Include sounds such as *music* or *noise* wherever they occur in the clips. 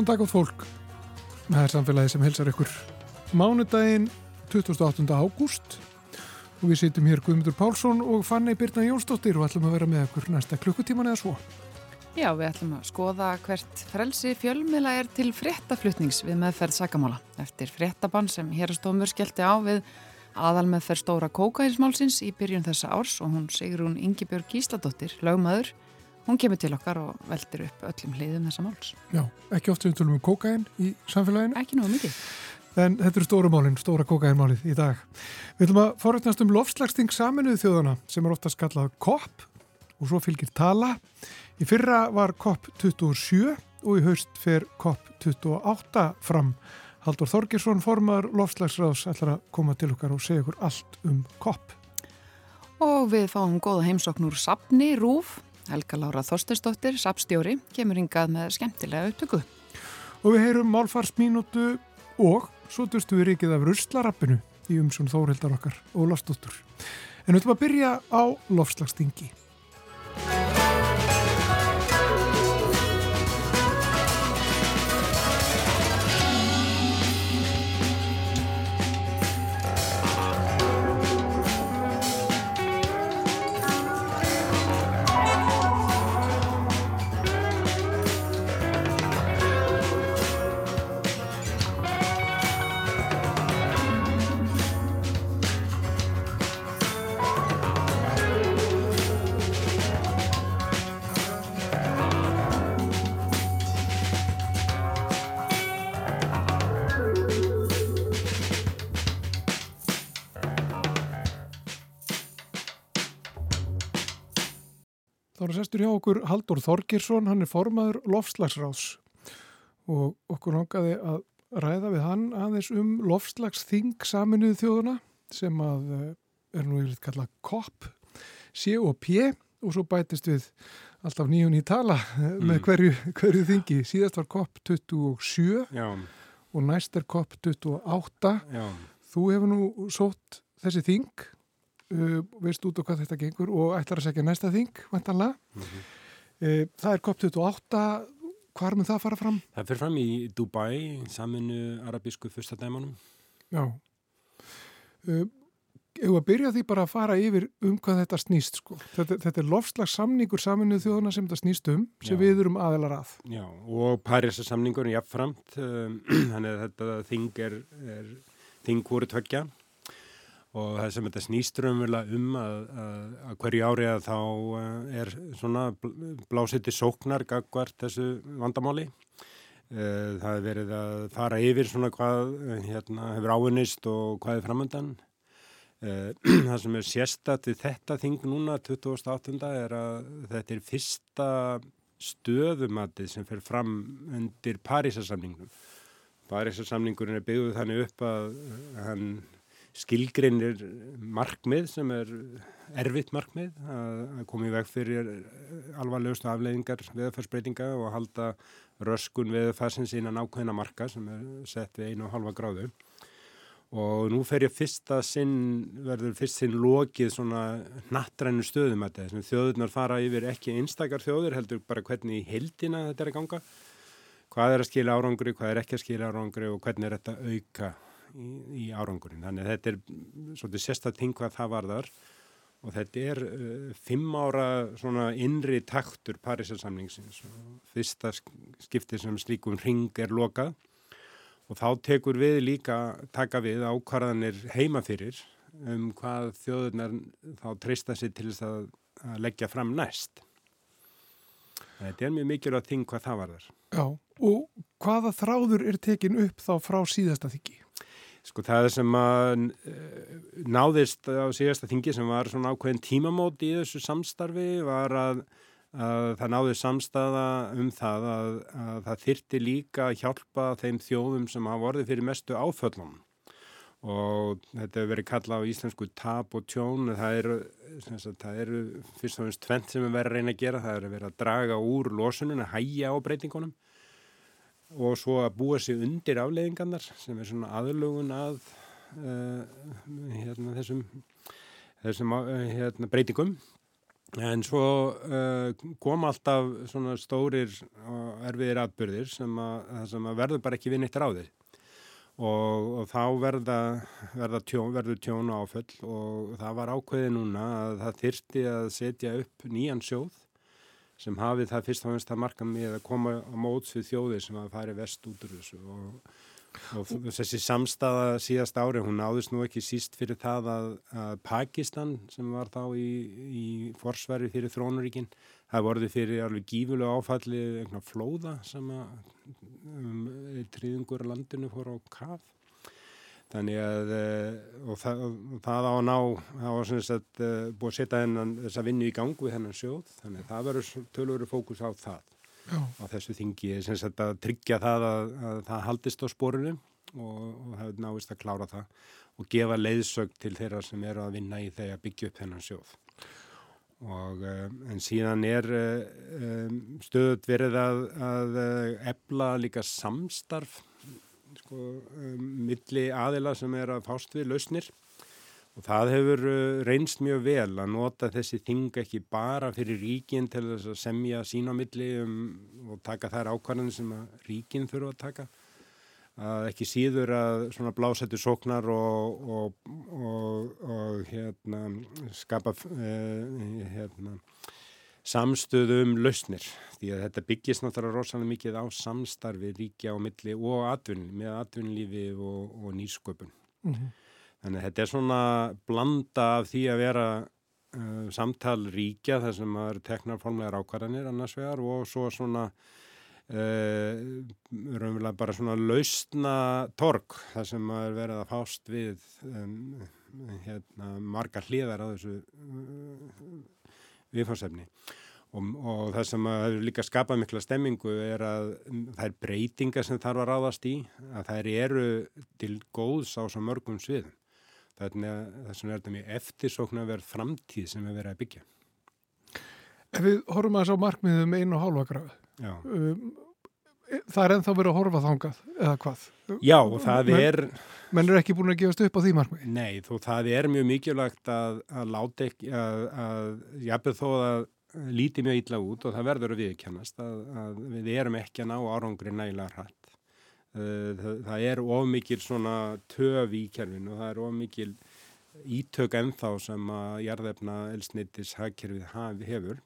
Góðan dag átt fólk. Það er samfélagi sem helsar ykkur mánudaginn 28. ágúst og við sittum hér Guðmundur Pálsson og Fanni Birna Jónsdóttir og ætlum að vera með ykkur næsta klukkutíman eða svo. Já, við ætlum að skoða hvert frelsi fjölmila er til fréttaflutnings við meðferð sakamála. Eftir fréttabann sem hérastómur skellti á við aðal meðferð stóra kókahinsmálsins í byrjun þessa árs og hún segur hún Ingebjörg Gísladóttir, lögmaður. Hún kemur til okkar og veldir upp öllum hliðum þessa máls. Já, ekki oft sem við tölum um kókain í samfélaginu. Ekki nú mikið. En þetta eru stóra málinn, stóra kókainmálið í dag. Við ætlum að forrætnast um lofslagsting saminuðu þjóðana sem er ofta skallað COP og svo fylgir tala. Í fyrra var COP 27 og í haust fer COP 28 fram. Haldur Þorgirsson, formar lofslagsráðs, ætlar að koma til okkar og segja okkur allt um COP. Og við fáum góða heimsoknur Sapni Rúf. Helga Lára Þorsteinsdóttir, Sapstjóri, kemur hingað með skemmtilega upptöku. Og við heyrum málfarsmínútu og svo dustu við ríkið af ruslarappinu í umsjón Þórildar okkar og Lofsdóttur. En við ætlum að byrja á lofslagstingi. Sestur hjá okkur Haldur Þorgirsson, hann er formaður lofslagsráðs og okkur langaði að ræða við hann aðeins um lofslagsþing saminuðu þjóðuna sem að eh, er nú yfirleitt kallað COP, C-O-P og svo bætist við alltaf nýjun í tala mm. með hverju, hverju þingi. Síðast var COP 27 Já, og næst er COP 28. já, Þú hefur nú sótt þessi þing, uh, veist út á hvað þetta gengur og ætlar að segja næsta þing, vantanlega. Mhm. Uh, það er COP28, hvar mun það fara fram? það fyrir fram í Dubai, saminu arabísku fyrstadæmanum. Já. Uh, Ef að byrja því bara að fara yfir um hvað þetta snýst, sko. Þetta, þetta er lofslagssamningur saminuð þjóðana sem þetta snýst um, sem Já. við erum aðelar að. Já, og Parísa samningur er jafnframt, um, *clears throat* þannig að þetta þing er, er þing voru tveggja og það sem þetta snýst raunverulega um að, að, að hverju ári að þá uh, er svona bl- blásið til sóknar gagvart þessu vandamáli. Uh, það er verið að fara yfir svona hvað uh, hérna, hefur áunnist og hvað er framöndan. *clears throat* Það sem er sérstætt við þetta þing núna 2008. er að þetta er fyrsta stöðumatið sem fer fram undir Parísasamningnum. Parísasamningurinn er byggðuð þannig upp að hann skilgrinir markmið sem er erfitt markmið að, koma í veg fyrir alvarlegustu afleiðingar veðafarsbreytinga og halda röskun veðafarsins innan ákveðina marka sem er sett við einu og halva gráðu. Og nú fer ég fyrsta sinn, verður fyrst sinn lokið svona nattrænu stöðum að þetta, sem þjóðurnar fara yfir ekki einstakar þjóður, heldur bara hvernig í heldina þetta er að ganga, hvað er að skila árangri, hvað er ekki að skila árangri og hvernig er þetta auka í, í árangurinn. Þannig að þetta er svolítið sérsta ting hvað það varðar og þetta er uh, fimm ára svona innri taktur Parísarsamningsins og fyrsta sk- skiptið sem slíkum ring er lokað og þá tekur við líka taka við ákvarðanir heima fyrir um hvað þjóðurnar þá treysta sér til þess að, að leggja fram næst. Þetta er mjög mikilvægt þing hvað það varðar. Já, og hvaða þráður er tekin upp þá frá síðasta þingi? Sko það sem að eh, náðist á síðasta þingi sem var svona ákveðin tímamót í þessu samstarfi var að, að það náðist samstaða um það að, að það þyrti líka að hjálpa þeim þjóðum sem hafa orðið fyrir mestu áföllum. Og þetta hefur verið kallað á íslensku tap og tjón það eru, sagt, það eru fyrst og finnst tvent sem við verðum að reyna að gera. Það er að vera að draga úr losunum að hægja á breytingunum og svo að búa sig undir afleiðingarnar sem er svona aðlugun að uh, hérna, þessum, þessum uh, hérna, breytingum. En svo uh, kom alltaf svona stórir og erfiðir atbyrðir sem að, sem að verður bara ekki vinn eitt ráðið. Og, og þá verða, verða tjón, verður tjón og áföll og það var ákveði núna að það þyrsti að setja upp nýjan sjóð sem hafið það fyrst og finnst að marka með að koma á móts við þjóðir sem að fari vest út úr þessu og Og þessi samstaða síðast ári, hún náðist nú ekki síst fyrir það að, að Pakistan sem var þá í, í forsværi fyrir þrónuríkinn, það vorði fyrir alveg gífulega áfalli flóða sem að um, triðungur landinu fór á kaf. Þannig að og það, og það á að ná, það svona að búið að setja þess að vinna í gang við hennan sjóð, þannig að það verður tölur fókus á það. Já. á þessu þingi að tryggja það að, að það haldist á spórinu og, og það er náist að klára það og gefa leiðsög til þeirra sem eru að vinna í þegar byggja upp þennan sjóð. Og, um, en síðan er um, stöðut verið að, að ebla líka samstarf sko, um, milli aðila sem er að fást við lausnir Og það hefur uh, reynst mjög vel að nota þessi þing ekki bara fyrir ríkin til þess að semja sín á milli um, og taka þær ákvarðanir sem að ríkin þurfa að taka. Að ekki síður að svona blásættu sóknar og, og, og, og hérna, skapa uh, hérna, samstöðu um lausnir. Því að þetta byggist náttúrulega rosalega mikið á samstarfi ríkja á milli og atvinni, með atvinnlífi og nýsköpun. Mm -hmm. Þannig að þetta er svona blanda af því að vera uh, samtal ríkja þar sem maður teknar formlegar ákvarðanir annars vegar og svo svona uh, raunverulega bara svona lausna tork þar sem maður verið að fást við um, hérna, margar hlýðar á þessu uh, viðfársefni. Og, og það sem hefur líka skapað mikla stemmingu er að það er breytinga sem þarf að ráðast í, að þær eru til góðs á svo mörgum sviðum. Þannig að þess vegna er þetta mjög eftirsókn að vera framtíð sem við verðum að byggja. Ef við horfum að þess á markmiðum einu og hálfa graf, um, það er ennþá verið að horfa þángað eða hvað? Já, það Men, er... Menn er ekki búin að gefast upp á því markmiði? Nei, þó það er mjög mikilvægt að, að láta ekki, að, að jafnveg þó að líti mjög illa út og það verður að viðkennast að, að við erum ekki að ná árangri nægilega hrætt. Eh, það, það er ofmikil svona töf í kerfinu og það er ofmikil ítök ennþá sem að jarðefna elsnittis hagkerfið hefur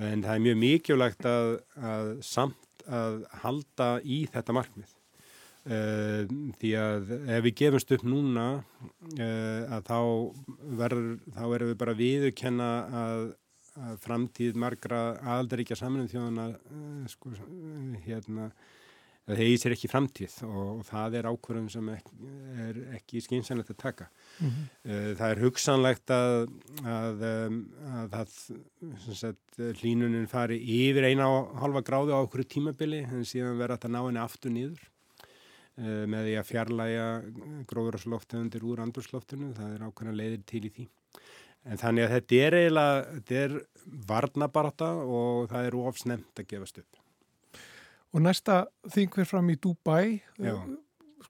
en það er mjög mikilvægt að, að samt að halda í þetta markmið. Uh, því að ef við gefumst upp núna uh, að þá verður þá erum við bara viðurkenna að, að framtíð margra aldaríkja samanum þjóðana uh, sko, hérna það hegi sér ekki framtíð og, og það er ákvörðum sem ekki, er ekki skynsanlegt að taka. Mm -hmm. Það er hugsanlegt að, að, að, að hlínunin fari yfir eina og halva gráðu á okkur tímabili en síðan verða þetta ná henni aftur nýður eh, með því að fjarlæga gróðurslóftegundir úr andurslóftinu, það er ákveðna leiðir til í því. En þannig að þetta er eiginlega, þetta er varnabarta og það er ofsnemt að gefast upp. Og næsta þing fyrir fram í Dubai, Já.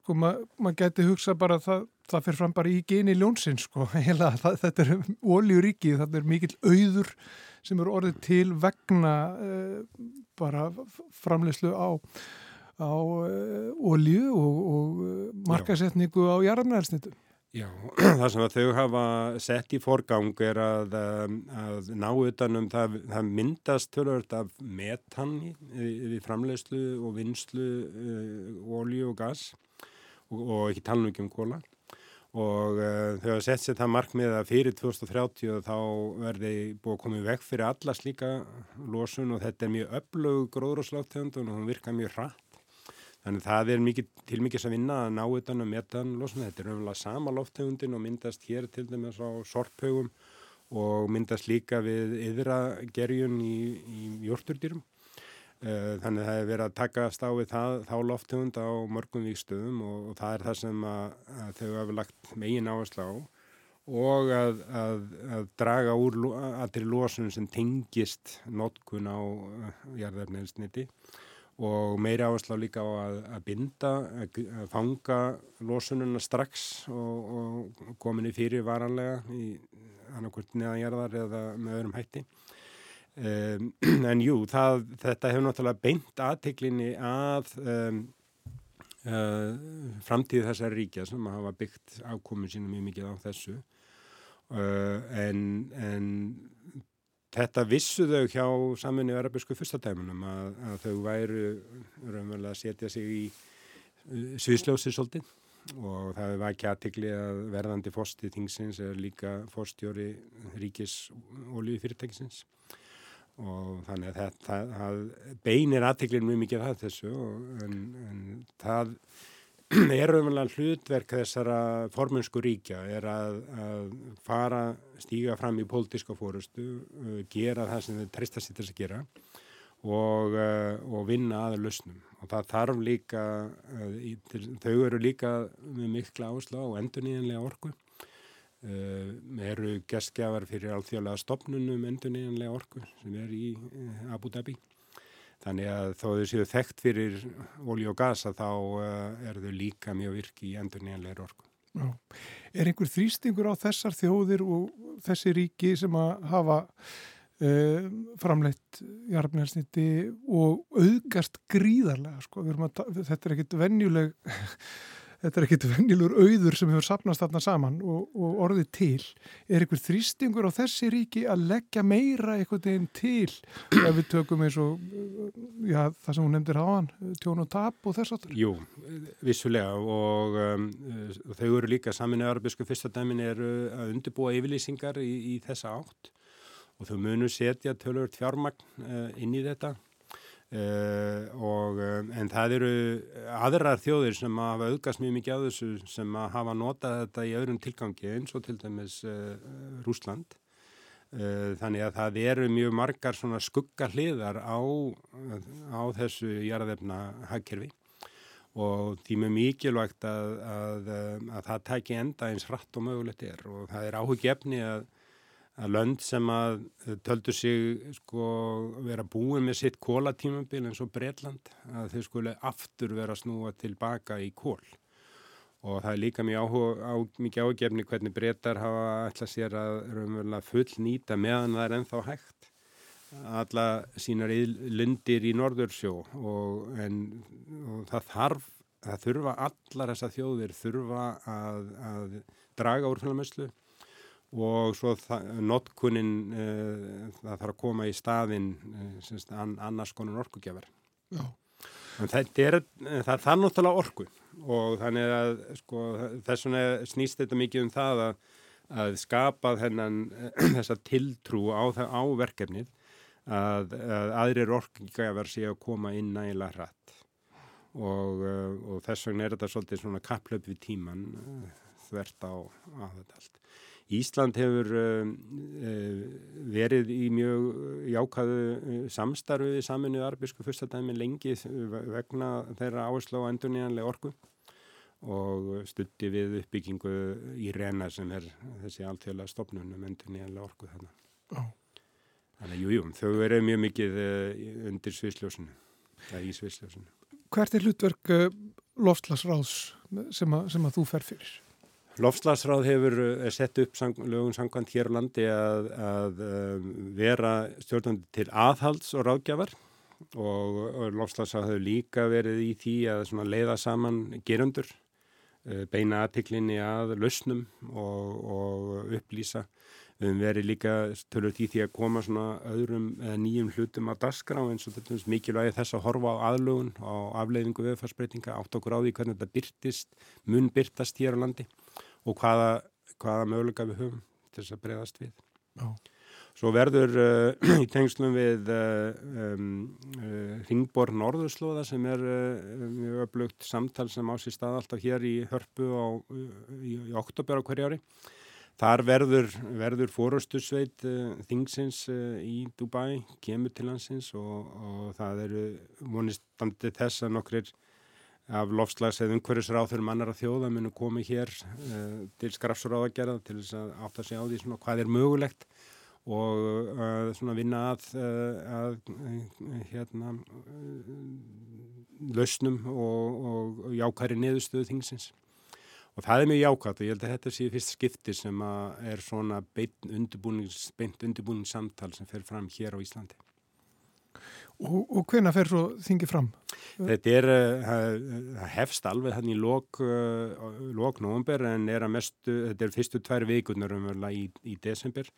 sko maður ma geti hugsa bara að það, það fyrir fram bara í geni ljónsinn sko, *laughs* heila það, þetta er ólíuríki, þetta er mikill auður sem eru orðið til vegna uh, bara framleyslu á, á uh, eh, ólíu og, og markasetningu á jarðanælsnitum. Já, *clears throat* það sem að þau hafa sett í forgang er að, um, að ná utanum það, það myndast tölvöld af metan við framlegslu og vinslu uh, ólíu og gas og, og ekki tala um kóla og uh, þau hafa sett sér það markmið að fyrir 2030 þá verði búið að koma í veg fyrir alla slíka losun og þetta er mjög öflög gróðrúsláttegund og hún virka mjög hratt Þannig það er mikið, til mikið að vinna að ná utan að metanlosna. Þetta er umlega sama loftegundin og myndast hér til dæmis á sorphaugum og myndast líka við yðragerjun í, í jórturdýrum. Eh, þannig það er verið að taka stáfið það, þá loftegund á mörgum vikstöðum og, og það er það sem að, að þau hafa lagt megin áherslu á og að, að, að draga úr allir losunum sem tengist notkun á eh, jarðarnefnsniti og meiri áherslu líka á að, að binda, að, að fanga losununa strax og, og kominni fyrir varanlega í annarkvöld neðanjarðar eða með öðrum hætti. Um, *clears throat* en jú, það, þetta hefur náttúrulega beint aðteklinni að um, uh, framtíð þessar ríkja sem hafa byggt ákomin sínum mjög mikið á þessu uh, en, en Þetta vissu þau hjá saminni arabísku fyrstadæmunum að, að þau væru raunverulega að setja sig í uh, sviðsljósi svolítið. Og það var ekki aðtikli að verðandi fórsti þingsins er líka fórstjóri ríkis oljufyrirtækisins og þannig að þetta það beinir aðtiklin mjög mikið að þessu en, en það *clears throat* er raunverulega hlutverk þessara formunsku ríkja er að, að fara, stíga fram í pólitíska fórustu, uh, gera það sem þau trista sér til að gera og, uh, og vinna aða lausnum. Og það þarf líka, uh, þau eru líka með mikla áslá og enduníðanlega orku. Eru gestgjafar fyrir alþjóðlega stopnunum enduníðanlega orku sem er í Abu Dhabi. Þannig að þó þau séu þekkt fyrir ólí og gasa þá uh, er þau líka mjög virki í endur nýjanlegar orku. Já. Er einhver þrýstingur á þessar þjóðir og þessi ríki sem að hafa uh, framleitt jarfnælsniti og auðgast gríðarlega? Sko? Þetta er ekkit venjuleg þetta er ekkit venjulur auður sem hefur sapnast þarna saman og, og orðið til. Er einhver þrýstingur á þessi ríki að leggja meira einhvern veginn til ef við tökum eins og já, það sem hún nefndir háan, tjón og tap og þess aftur? Jú, vissulega og um, þau eru líka samin að Arbísku fyrstadæmin eru að undirbúa yfirlýsingar í, í þessa átt og þau munu setja tölur fjármagn uh, inn í þetta Uh, og, um, en það eru aðrar þjóðir sem hafa auðgast mjög mikið á þessu sem hafa notað þetta í öðrum tilgangi eins og til dæmis uh, Rúsland uh, þannig að það eru mjög margar svona skugga hliðar á, á þessu jarðefna hagkerfi og því með mikilvægt að, að, að það tæki enda eins hratt og mögulegt er. Og það er áhugjefni að að lönd sem að eh, töldu sig sko vera búin með sitt kólatímabil eins og Breitland að þau skuli aftur vera snúa tilbaka í kól og það er líka mjög, áhuga, á, mikið ágefni hvernig breytar hafa ætlað sér að full nýta meðan það er ennþá hægt alla sínar lundir í Norðursjó og, en, og það þarf það þurfa allar þessar þjóðir þurfa að, að draga úr fjölamöslu og svo notkunin uh, eh, það þarf að koma í staðin an, annars konun orkugjafar. Þetta er það þarf náttúrulega orku og þannig að sko, þess vegna snýst þetta mikið um það að, að skapa þennan *clears throat* þessa tiltrú á, á verkefnið að, að aðrir orkugjafar sé að koma inn nægilega hratt. Og, og þess vegna er þetta svolítið svona kapplöp við tíman þvert á, á þetta allt Ísland hefur uh, verið í mjög jákaðu uh, samstarfið í saminu arbísku fyrstadæmi lengi vegna þeirra áherslu á endurníðanlega orku og stutti við uppbyggingu í reyna sem er þessi alltfjöla stopnunum endurníðanlega orku þarna. Oh. Þannig að jújú, þau verið mjög mikið undir svisljósinu, það í svisljósinu. Hvert er hlutverk lofslagsráðs sem, sem að þú fer fyrir? Lofslagsráð hefur eh, sett upp sang, lögum sangkvæmt hér á landi að, að um, vera stjórnandi til aðhalds og ráðgjafar og, og lofslagsráð hefur líka verið í því að leiða saman gerundur, uh, beina aðtiklinni að lausnum og, og upplýsa. Við hefum verið líka tölur því því að koma öðrum eða nýjum hlutum á dasgrá eins og þetta er mikilvægi þess að horfa á aðlugun og afleiðingu viðfarsbreytinga, átt okkur á því hvernig þetta byrtist, mun byrtast hér á landi og hvaða, hvaða möguleika við höfum til þess að breyðast við. Já. Svo verður uh, *clears throat* í tengslum við uh, um, uh, Ringbor Norðurslóða sem er mjög öflugt samtal sem á sér stað alltaf hér í hörpu á, í, í oktober á hverju ári. Þar verður, verður fórustusveit þingsins í Dubai, kemur til hansins og, og það eru vonistandi þess að nokkrir af lofslags eða umhverjusráþur mannar að þjóða munu komið hér uh, til skrafsráðagerða til þess að átta sig á því svona, hvað er mögulegt og uh, svona vinna að, uh, að hérna lausnum og, og jákæri neðustöðu þingsins og það er mjög jákvæmt og ég held að þetta sé fyrst skipti sem er svona beint undirbúnings, undirbúningssamtal sem fer fram hér á Íslandi. Og, og hvena fer svo þingið fram? Þetta er, eh, það hefst alveg í lok, eh, en er að mestu, þetta er fyrstu tvær vikunar umverla í, í desember.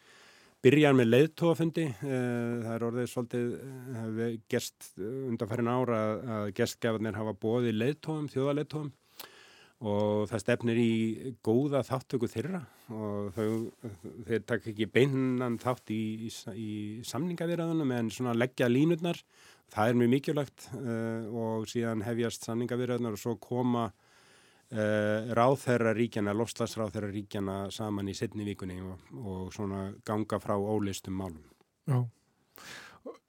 Byrjar með leiðtóafundi, eh, það er orðið svolítið, gerst undanfærin ára að gerstgefarnir hafa bóðið leiðtóum, þjóðaleiðtóum og það stefnir í góða þáttöku þeirra. Og þau, þeir takk ekki beinan þátt í, í, í samningavirðanum en svona leggja línurnar. Það er mjög mikilvægt uh, og síðan hefjast samningavirðanar og svo koma uh, ráðherra ríkjana, lofslagsráðherra ríkjana saman í setni vikunni og, og svona ganga frá ólistum málum. Já,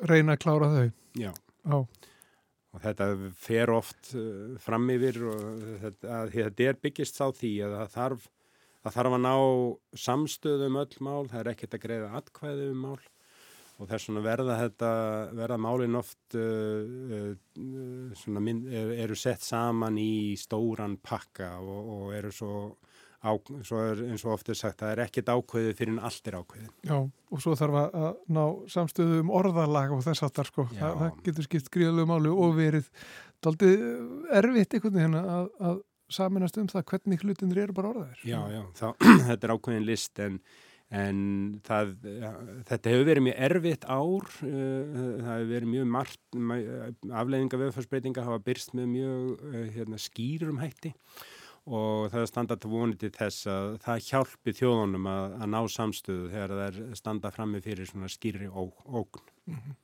reyna að klára þau. Já. Já og þetta fer oft uh, fram yfir og þetta, þetta er byggist á því að það þarf, það þarf að ná samstöðum öll mál, það er ekkert að greiða atkvæðu um mál. Og þess vegna verða þetta, verða málinn oft uh, uh, mynd, eru sett saman í stóran pakka og, og eru svo á, svo er eins og ofta sagt það er ekkert ákveðið fyrir en allt er ákveðið. Já, og svo þarf að ná samstöðu um orðalag og þess aftar sko, Þa, það getur skipt gríðalegu málu og verið daldið erfitt einhvern veginn að, að saminast um það hvernig hlutinir eru bara orðaðir. Já, já, þá, *clears throat* þetta er ákveðin list en En það, þetta hefur verið mjög erfitt ár, uh, það hefur verið mjög margt, afleiðinga veðfarsbreytinga hafa byrst með mjög uh, hérna, skýrum hætti og það er standað vonið til þess að það hjálpi þjóðunum að, að ná samstöðu þegar það er standað frammi fyrir svona skýri ógn. Mm -hmm.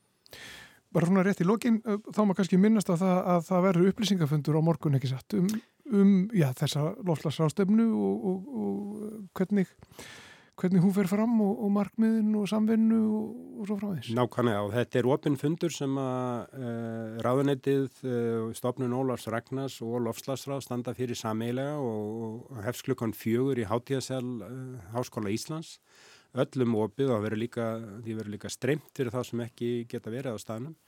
Bara svona rétt í lokin, þá maður kannski minnast að það, að það verður upplýsingafundur á morgun ekki satt um, um já, þessa lofslagsrástefnu og, og, og hvernig hvernig hún fer fram og, og markmiðin og samvinnu og, og svo frá þess. Nákvæmlega og þetta er opinn fundur sem að uh, ráðunettið, uh, stofnun Ólars Ragnars og Lofslagsráð standa fyrir sameilega og, og hefst klukkan fjögur í Hátíðasel uh, Háskóla Íslands. Öllum opið og verður líka, líka streymt fyrir það sem ekki geta verið á staðnum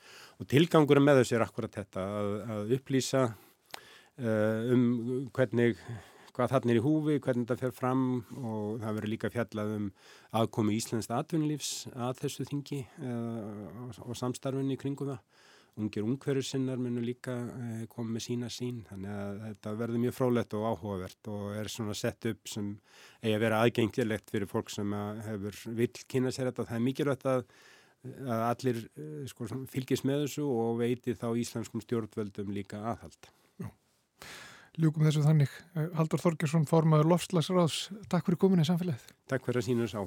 og tilgangurum með þessu er akkurat þetta að, að upplýsa um hvernig hvað þarna er í húfi, hvernig þetta fer fram og það verður líka fjallað um aðkomi Íslands atvinnulífs að þessu þingi uh, og samstarfinni kringum það. Ungir ungverður sinnar munum líka uh, koma með sína sín, þannig að þetta verður mjög frólætt og áhugavert og er svona sett upp sem eigi að vera aðgengilegt fyrir fólk sem hefur vill kynna sér þetta. Það er mikilvægt að að allir sko, fylgis með þessu og veiti þá íslenskum stjórnvöldum líka aðhald. Ljúkum þessu þannig. Haldur Þorgjursson, formaður Lofslagsráðs, takk fyrir komin í samfélagið. Takk fyrir að sína þessu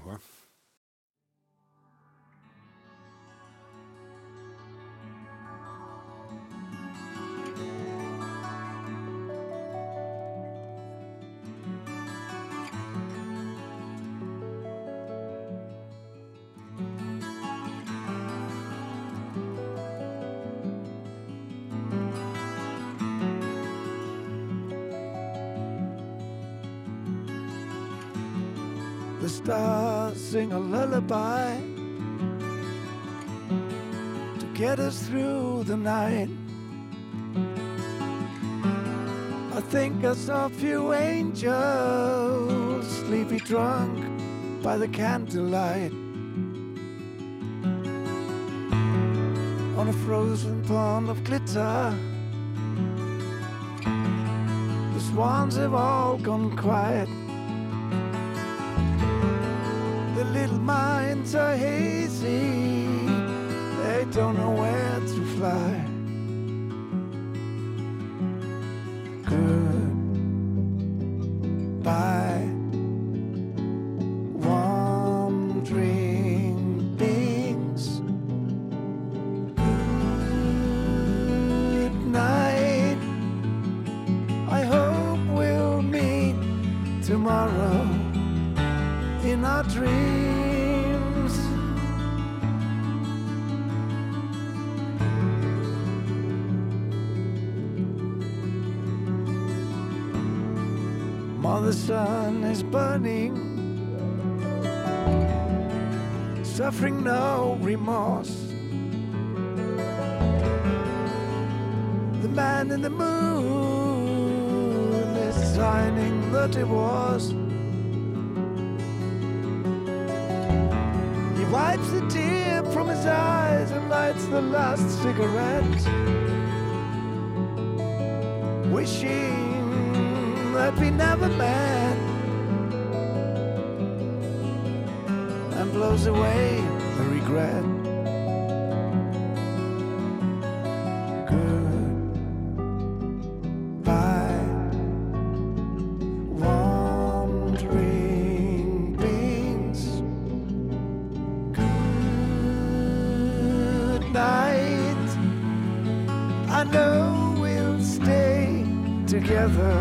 saw a few angels sleepy drunk by the candlelight on a frozen pond of glitter. The swans have all gone quiet. The little minds are hazy, they don't know where to fly. Suffering no remorse. The man in the moon is signing that it was. He wipes the tear from his eyes and lights the last cigarette, wishing that we never met, blows away the regret. Goodbye, wandering beings. Good night. I know we'll stay together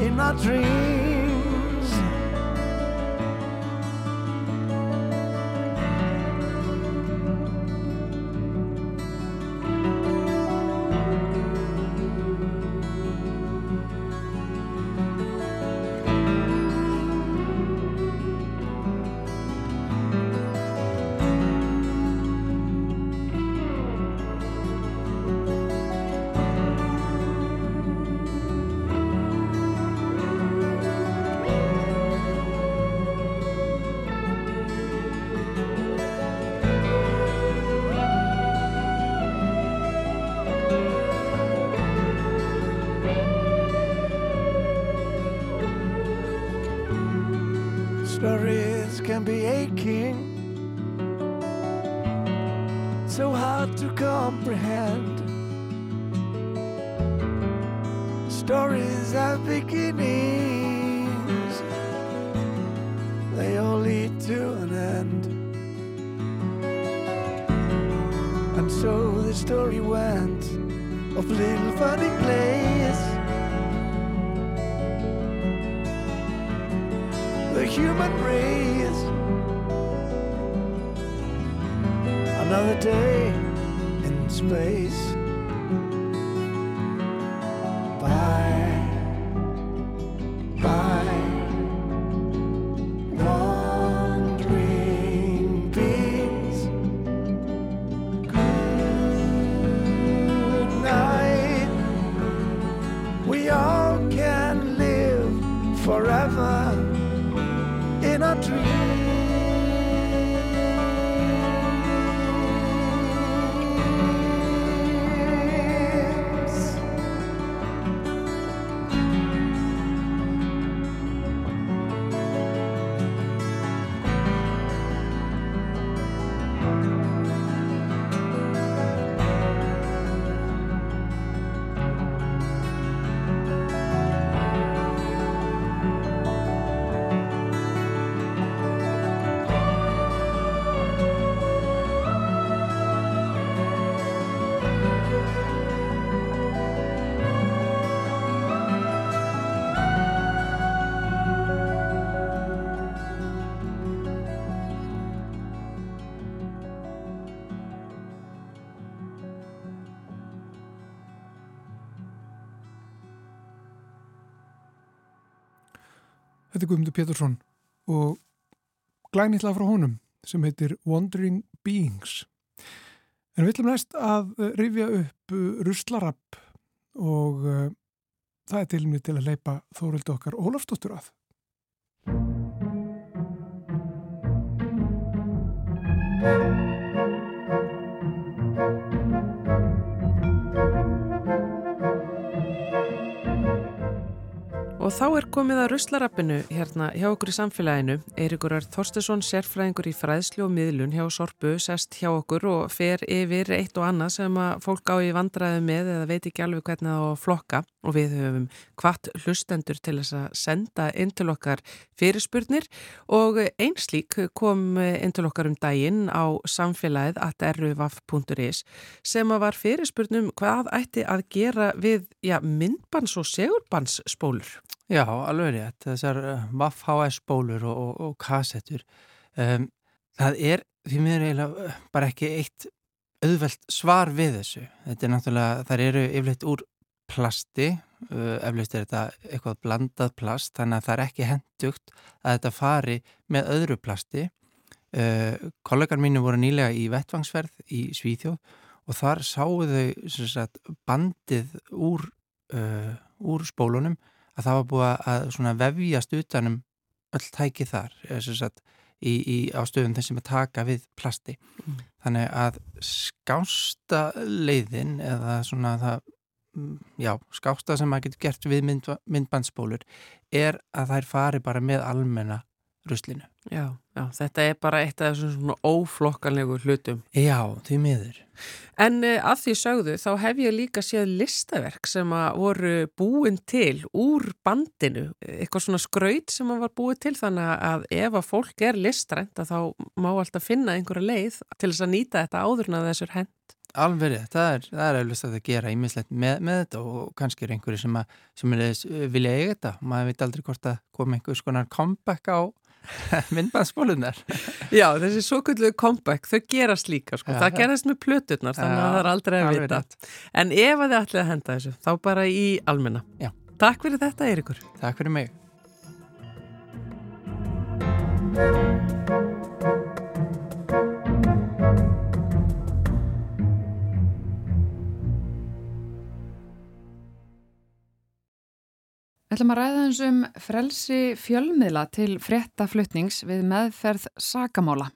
in our dreams. Stories have beginnings, they all lead to an end. And so the story went of little funny plays. the human race. Another day in space. Þetta er Guðmundur Pétursson og glænitla frá honum sem heitir Wandering Beings. En við ætlum næst að eh, rifja upp eh, ruslarapp og uh, það er til mig til að leipa Þórildi okkar Ólafsdóttur að. Og þá er komið að ruslarappinu hérna hjá okkur í samfélaginu. Eirikur er Þorstesson, sérfræðingur í fræðslu og miðlun hjá Sorpu, sest hjá okkur og fer yfir eitt og annað sem að fólk á í vandræðu með eða veit ekki alveg hvernig það á að flokka. Og við höfum hvart hlustendur til þess að senda inn til okkar fyrirspurnir og einslík kom inn til okkar um daginn á samfélagið at.ruvaf.is sem að var fyrirspurnum hvað ætti að gera við já, myndbans og segurbansspólur. Já, alveg rétt. Þessar Vaff HS bólur og, og, og kassettur. Um, það er því miður eiginlega eh, bara ekki eitt auðvelt svar við þessu. Þetta er náttúrulega, þar eru yfirleitt úr plasti, uh, eflaust er þetta eitthvað blandað plast, þannig að það er ekki hendugt að þetta fari með öðru plasti. Uh, kollegar mínu voru nýlega í vettvangsverð í Svíþjóð og þar sáu þau sagt, bandið úr, uh, úr spólunum að það var búið að vefjast utanum öll tæki þar sagt, í, í, á stöðum þessum að taka við plasti. Mm. Þannig að skásta leiðin eða svona það, mm, já, skásta sem maður getur gert við mynd, myndbandsbólur er að þær fari bara með almenna ruslinu. Já, já, þetta er bara eitt af þessum svona óflokkanlegu hlutum. Já, því miður. En uh, að því sögðu þá hef ég líka séð listaverk sem að voru búin til úr bandinu, eitthvað svona skraut sem að var búið til þannig að ef að fólk er listrænt að þá má alltaf finna einhverja leið til þess að nýta þetta áðurna þessur hend. Alveg, það er, eflust að gera ímislegt með, með þetta og kannski er einhverju sem, að, sem vilja eiga þetta. Maður veit aldrei hvort að koma einhvers konar comeback á *laughs* myndbandsbólunar Já, þessi svo kvöldu comeback, þau gerast líka sko. það gerast með plöturnar, þannig að það er aldrei að vita. en ef að þið ætlið að henda þessu þá bara í almenna. Já. Takk fyrir þetta Eirikur Takk fyrir mig Við ætlum að ræða eins um frelsi fjölmiðla til fréttaflutnings við meðferð sakamála.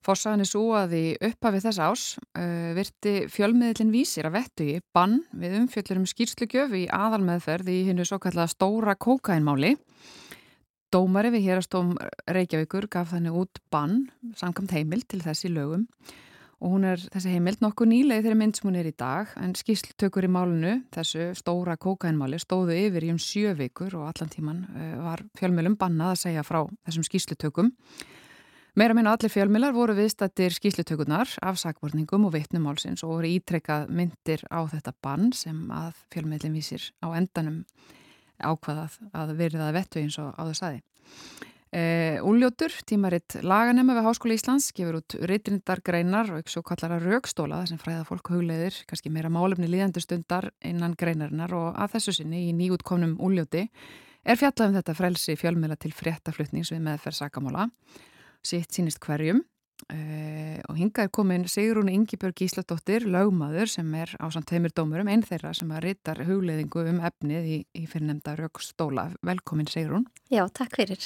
Fossaðan er svo að í upphafið þess ás uh, virti fjölmiðlinn vísir að vettu í bann við umfjöllur um skýrslugjöf í aðalmeðferð í hinnu svo kallega stóra kókainmáli. Dómari við hérastóm Reykjavíkur gaf þannig út bann samkamt heimil til þessi lögum og hún er þessi heimild nokkuð nýlega þegar mynd sem hún er í dag en skýsltökur í málunu, þessu stóra kókainmáli, stóðu yfir í um sjö vikur og allan tíman uh, var fjölmjölum bannað að segja frá þessum skýslutökum. Meira minna allir fjölmjölar voru viðstattir skýslutökunar af sakvorningum og vitnumálsins og voru ítrekkað myndir á þetta bann sem að fjölmjölin vísir á endanum ákvaðað að verið að vettu eins og á þess aði. Uh, Úljótur, tímaritt laganema við Háskóla Íslands, gefur út reytrindar greinar og ekki svo kallara raukstóla þar sem fræða fólk hugleiðir, kannski meira málefni líðandi stundar innan greinarinnar og að þessu sinni í nýjútkomnum Úljóti er fjallað um þetta frelsi fjölmjöla til fréttaflutnings við meðferð sakamála sitt sínist hverjum uh, og hinga er komin Sigrún Ingibjörg Gísladóttir, lögmaður sem er á samt heimir dómurum, einn þeirra sem að reytar hugleiðingu um efnið í, í fyrirnemda raukstóla. Velkomin Sigrún. Já, takk fyrir.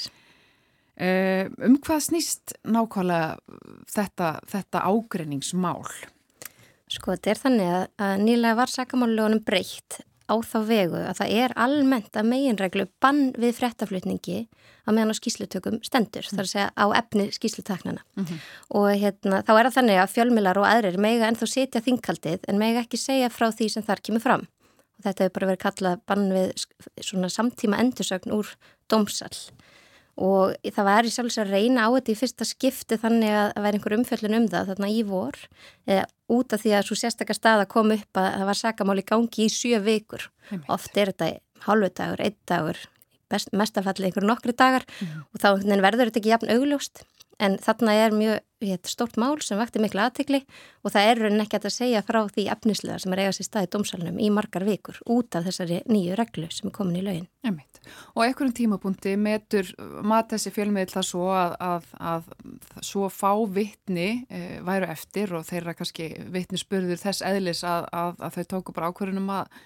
Uh, um hvað snýst nákvæmlega þetta, þetta ágreiningsmál? Sko þetta er þannig að, að nýlega var sakamálulegunum breytt á þá vegu að það er almennt að meginreglu bann við frettaflutningi að meðan á skýslutökum stendur, mm. þar að segja á efni skýslutaknana mm -hmm. og hérna, þá er það þannig að fjölmilar og aðrir mega ennþá setja þingkaldið en mega ekki segja frá því sem þar kemur fram og þetta hefur bara verið kallað bann við svona samtíma endursögn úr dómsall og það var í sjálfs að reyna á þetta í fyrsta skipti þannig að það væri einhver umfjöllun um það þarna í vor eða út af því að svo sérstakar staða kom upp að það var sakamáli gangi í sjö vikur. Oft er þetta halvu dagur, einn dagur mestafalli einhver nokkri dagar mm. og þá verður þetta ekki jafn augljóst En þarna er mjög hér, stort mál sem vakti miklu aðtikli og það er raunin ekki að segja frá því efnislega sem er eigast í staði dómsalunum í margar vikur út af þessari nýju reglu sem er komin í laugin. Emitt. Og ekkurum tímapunkti metur mat þessi fjölmiðl það svo að, að, að svo fá vittni e, væru eftir og þeirra kannski vittni spurður þess eðlis að, að þau tóku bara ákverðunum að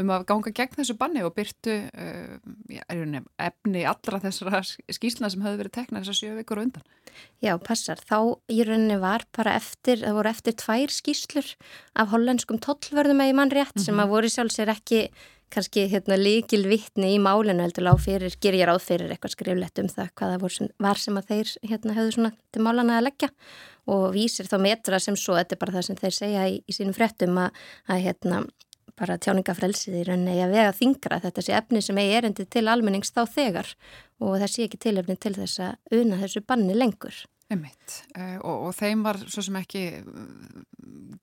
um að ganga gegn þessu banni og byrtu uh, ja, efni allra þessara skýsluna sem hefur verið teknað þessar sjö vikur undan. Já, passar. Þá í rauninni var bara eftir, það voru eftir tvær skýslur af hollenskum tollverðum eða mann rétt mm -hmm. sem að voru sjálfsvegar ekki kannski hérna, líkil vittni í málinu heldur lág fyrir, ger ég ráð fyrir eitthvað skriflegt um það hvaða sem, var sem að þeir hérna, höfðu svona til málana að leggja og vísir þá metra sem svo, þetta er bara það sem þeir segja í, í sínum frettum að, að hérna bara tjáningafrelsið í rauninni að vega þingra þetta sé efni sem eigi erindi til almennings þá þegar og það sé ekki tilefni til þess að una þessu banni lengur. Emitt uh, og, og þeim var svo sem ekki uh,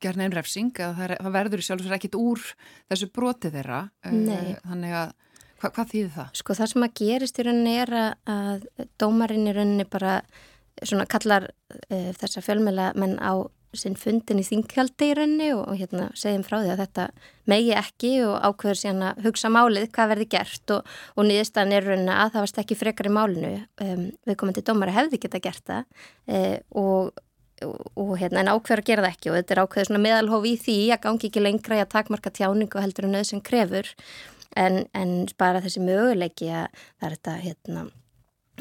gerna einn refsing að það, verður sjálfsvegar ekkit úr þessu broti þeirra uh, þannig að hva, hvað þýðir það? Sko það sem að gerist í rauninni er að dómarinn í rauninni bara svona kallar þessa fjölmjöla menn á sinn fundin í þinghaldi í raunni og, og hérna segjum frá því að þetta megi ekki og ákveður síðan að hugsa málið hvað verði gert og, og nýðistan er raunina að það varst ekki frekar í málinu. Um, við komum til dómara hefði geta gert það um, og, og hérna en ákveður að gera það ekki og þetta er ákveður svona meðalhof í því að gangi ekki lengra í að takmarka tjáningu heldur en auðvitað sem krefur. En, en bara þessi möguleiki að það er þetta hérna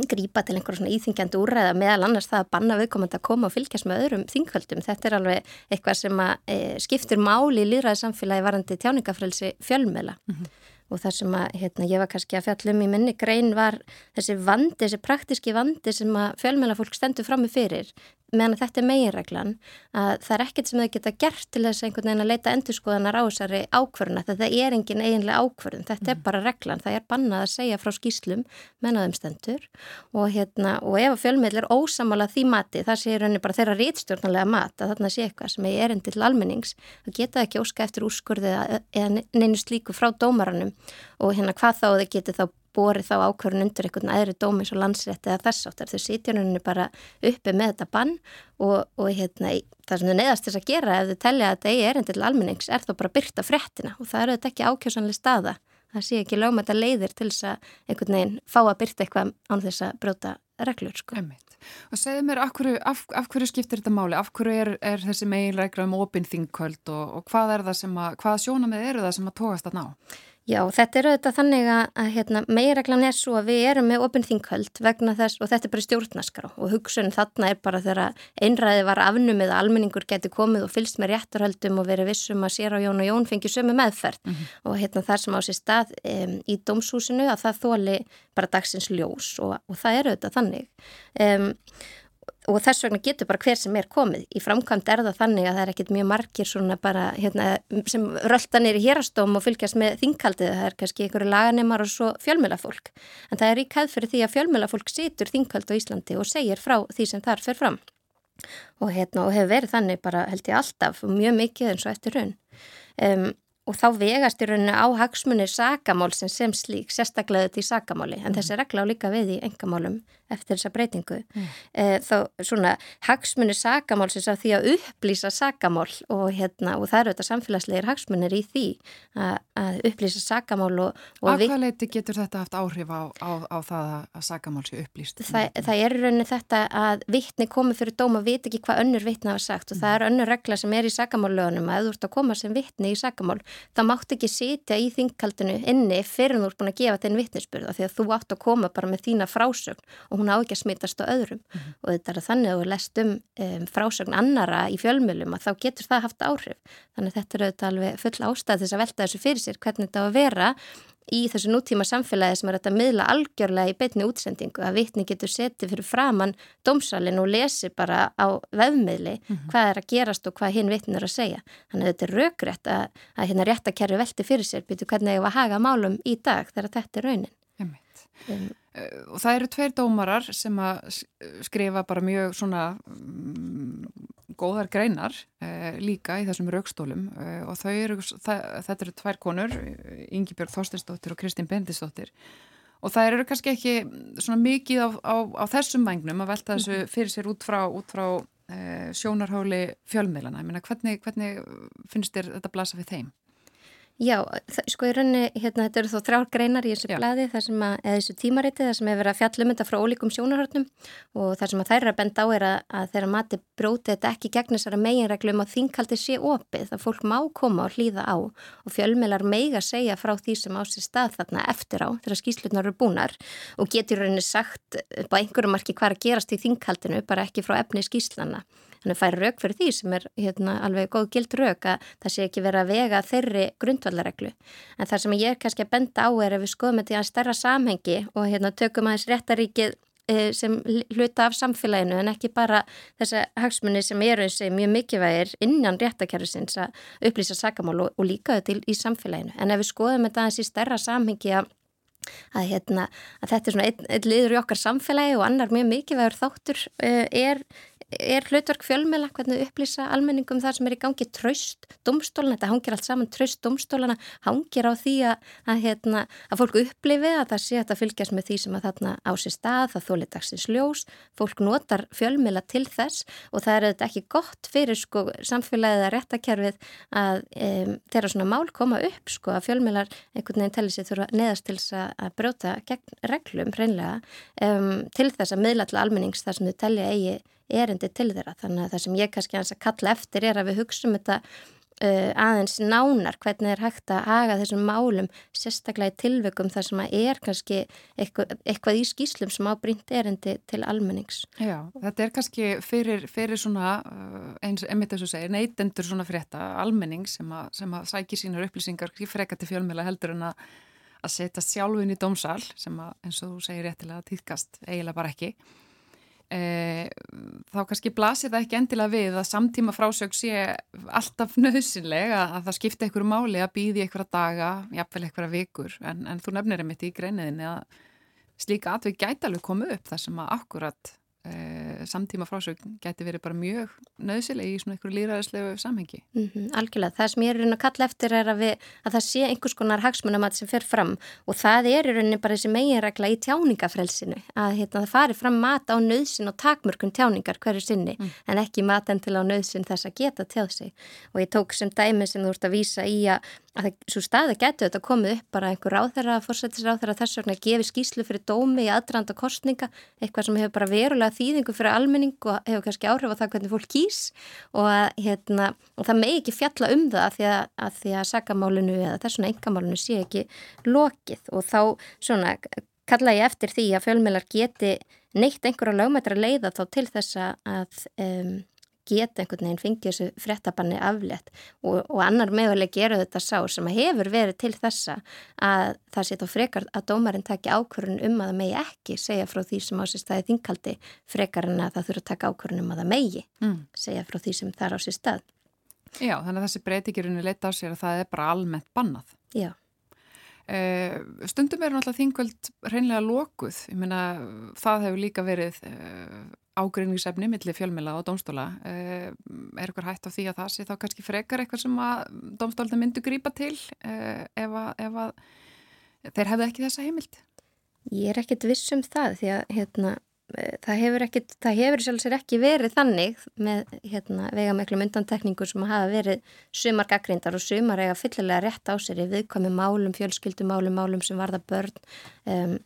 grípa til einhverjum svona íþingjandi úrræða meðal annars það að banna viðkomandi að koma og fylgjast með öðrum þingvöldum. Þetta er alveg eitthvað sem að e, skiptir máli í líðræði samfélagi varandi tjáningafrelsi fjölmela. Mm -hmm og það sem að, hérna, ég var kannski að fjallum í minni grein var þessi vandi, þessi praktiski vandi sem að fjölmjöla fólk stendur fram með fyrir meðan þetta er meginreglan að það er ekkert sem þau geta gert til þess einhvern veginn að leita endurskoðanar á þessari ákvörðuna þetta er engin eiginlega ákvörðun. Þetta mm. er bara reglan, það er bannað að segja frá skýslum mennaðum stendur. Og, hérna, og ef fjölmiðl er ósamála því mati, það sé rauninni bara þeirra rítstjórnarlega mat að þarna sé eitthvað sem er erindi til almennings, það geta ekki óska eftir úrskurði eða neinu slíku frá dómaranum. Og hérna hvað þá þau geti þá borið þá ákvörðun undir einhvern aðri dómis og landsrétti eða þess áttar. Þau sitja henni bara uppi með þetta bann og, og hérna, það sem þau neðast þess að gera ef þau tellja að þetta eigi erindi til almennings er þá bara byrta fréttina og það eru þetta ekki ákjósanlega staða. Það sé ekki lögum að leiðir til þess að einhvern veginn fá að byrta eitthvað án þess að bróta reglur. Sko. Og segðu mér, af hverju, af, af hverju skiptir þetta máli? Af hverju er, er þessi meginregla um opinþingköld og, og hvað það sem að, hvaða sjónamið eru það sem að tóast að ná? Já, þetta er auðvitað þannig að, hérna, megireglan er svo að við erum með opinn þinghöld vegna þess og þetta er bara stjórnaskara og hugsun þarna er bara þegar einræði var afnumið að almenningur geti komið og fylst með réttarhöldum og verið vissum að sér á Jón og Jón fengi sömu meðferð mm -hmm. og hérna þar sem á sér stað um, í dómshúsinu að það þóli bara dagsins ljós og, og það er auðvitað þannig. Um, og þess vegna getur bara hver sem er komið. Í framkvæmt er það þannig að það er ekkit mjög margir svona bara hérna, sem rölda neyri hérastóm og fylgjast með þingkaldið. Það er kannski einhverju laganemar og svo fjölmjölafólk. En það er í kæð fyrir því að fjölmjölafólk situr þingkald á Íslandi og segir frá því sem þar fer fram. Og, hérna, og hefur verið þannig bara held ég alltaf mjög mikið eins og eftir raun. Um, og þá vegast í rauninu á hagsmunir sakamálsins sem slík, sérstaklega þetta í sakamáli, en þessi regla á líka við í engamálum eftir þessa breytingu. Mm. E, þá svona hagsmunir sakamálsins af því að upplýsa sakamál og, hérna, og það eru þetta samfélagslegir hagsmunir í því að, að upplýsa sakamál og... og Af hvað leiti getur þetta haft áhrif á, á, á það að sakamál sé upplýst? Það, það er í rauninu þetta að vittni komi fyrir dóma og veit ekki hvað önnur vittna hafa sagt og mm. það er önnur regla sem er í sakamállögunum að þú ert að koma sem vittni í sakamál það mátt ekki sitja í þingkaldinu inni fyrir þú ert búin að gefa þenn vittnesbyrða því að þú átt að koma bara með þína frásögn og hún á ekki að smitast á öðrum mm -hmm. og þetta er þannig að þú lest um, frásögn annara í fjölmjölum að þá getur það haft áhrif þannig að þetta er auðvitað alveg full ástæð þess að velta þessu fyrir sér hvernig þetta á að vera í þessu nútíma samfélagi sem er að miðla algjörlega í beitni útsendingu að vitni getur setið fyrir framann domsalinn og lesi bara á vefmiðli mm -hmm. hvað er að gerast og hvað hinn vittin er að segja. Þannig að þetta er raugrætt að, að hérna réttakerfi velti fyrir sér byrju hvernig ég var að haga málum í dag þegar þetta er raunin. Um, og það eru tveir dómarar sem að skrifa bara mjög svona um, góðar greinar eh, líka í þessum raukstólum eh, og eru, það, þetta eru tvær konur, Ingi Björg Þorstinsdóttir og Kristín Bendisdóttir og það eru kannski ekki svona mikið á, á, á þessum vagnum að velta þessu mhm. fyrir sér út frá, út frá eh, sjónarháli fjölmiðlana. Ég meina, hvernig, hvernig finnst þér þetta blasa við þeim? Já, sko í rauninni, hérna, þetta eru þó þrjár greinar í þessu blæði, það sem að, eða þessu tímariti, það sem hefur verið að fjallum þetta frá ólíkum sjónarhörnum og það sem að þær eru að benda á er að, að þeirra mati bróti þetta ekki gegn þessara meginreglum að þinghaldi sé opið, það fólk má koma og hlýða á og fjölmjölar meiga segja frá því sem á sér stað þarna eftir á þegar skýslunar eru búnar og getur rauninni sagt upp á einhverju marki hvað að gerast í þinghaldinu, bara ekki frá efni skýslana. Þannig fær rauk fyrir því sem er hérna, alveg góð gild rauk að það sé ekki verið að vega þeirri grundvallareglu. En það sem ég er kannski að benda á er að við skoðum þetta í að stærra samhengi og hérna, tökum aðeins réttaríkið eh, sem hluta af samfélaginu en ekki bara þessa hagsmunni sem eru þessi mjög mikilvægir innan réttakerfisins að upplýsa sakamál og, og líka þetta í samfélaginu. En ef við skoðum þetta aðeins í stærra samhengi að Að, hérna, að þetta er svona einn ein liður í okkar samfélagi og annar mjög mikilvægur þáttur uh, er er hlutverk fjölmela, hvernig upplýsa almenningum þar sem er í gangi tröst domstólana, þetta hangir allt saman tröst domstólana, hangir á því að, að, hérna, að fólk upplifi að það sé að það fylgjast með því sem að þarna á sér stað, það þóli dagsins ljós, fólk notar fjölmela til þess og það er þetta ekki gott fyrir sko samfélagið að réttakerfið að um, þeirra svona mál koma upp sko að fjölmelar einhvern veginn telli sér þurfa neðast til þess að brjóta reglum reynlega um, til þess að miðla til almennings þar sem þau telli eigi erindi til þeirra. Þannig að það sem ég kannski hans að kalla eftir er að við hugsaum þetta uh, aðeins nánar hvernig er hægt að haga þessum málum sérstaklega í tilveikum þar sem að er kannski eitthvað, eitthvað í skýslum sem ábrínt erindi til almennings. Já, þetta er kannski fyrir, fyrir svona, uh, eins emitt þess að segja, neytendur svona frétta almenning sem að, sem að sækir sínar upplýsingar freka til fjölmjöla heldur en að, að setja sjálfin í dómsal sem að eins og þú segir réttilega týðkast eiginlega bara ekki e, þá kannski blasir það ekki endilega við að samtíma frásög sé alltaf *laughs* nöðsynlega að það skipta einhverju máli að býði einhverja daga, jafnvel einhverja vikur. En, en þú nefnir einmitt í greiniðinni að slíka atveg gæti alveg koma upp þar sem að akkurat e, samtíma frásögn gæti verið bara mjög nöðsileg í svona einhverju líraðislegu samhengi. Mm -hmm, algjörlega, það sem ég er að kalla eftir er að, við, að það sé einhvers konar hagsmunamat sem fer fram og það er í rauninni bara þessi meginregla í tjáningafrelsinu að hérna, það fari fram mat á nöðsin og takmörkun tjáningar hverju sinni mm. en ekki mat en til á nöðsin þess að geta tjáð sig og ég tók sem dæmi sem þú ert að vísa í að að það, svo staði getur þetta komið upp bara einhver ráðherra, fórsættisráðherra þess vegna að gefi skýslu fyrir dómi í aðranda kostninga, eitthvað sem hefur bara verulega þýðingu fyrir almenning og hefur kannski áhrif á það hvernig fólk kýs og, að, hérna, og það megi ekki fjalla um það að því að, að, að sakamálinu eða þessuna engamálinu sé ekki lokið. Og þá svona kalla ég eftir því að fjölmjölar geti neitt einhverja lögmættra leiða þá til þess að um, geta einhvern veginn fengið þessu frettabanni aflétt og, og annar meðuleg gera þetta sá sem hefur verið til þessa að það sé þá frekar að dómarinn taki ákvörðun um að það megi ekki segja frá því sem á sér staði þinkaldi frekar en að það þurfa að taka ákvörðun um að það megi mm. segja frá því sem það er á sér stað. Já, þannig að þessi breytingirunni leita á sér að það er bara almennt bannað. Já. Uh, stundum er náttúrulega þingvöld reynlega lokuð, ég meina það hefur líka verið uh, ágreiningsefni millir fjölmila og domstóla uh, er eitthvað hægt á því að það sé þá kannski frekar eitthvað sem að domstólda myndu grýpa til ef að, ef að þeir hefðu ekki þessa heimild? Ég er ekkit viss um það því að hérna það hefur, ekki, það hefur sjálfsögur ekki verið þannig með hérna, veigameklum undantekningu sem hafa verið sumar gaggrindar og sumar eiga fyllilega rétt á sér í viðkvæmi málum, fjölskyldumálum, málum sem varða börn. Um,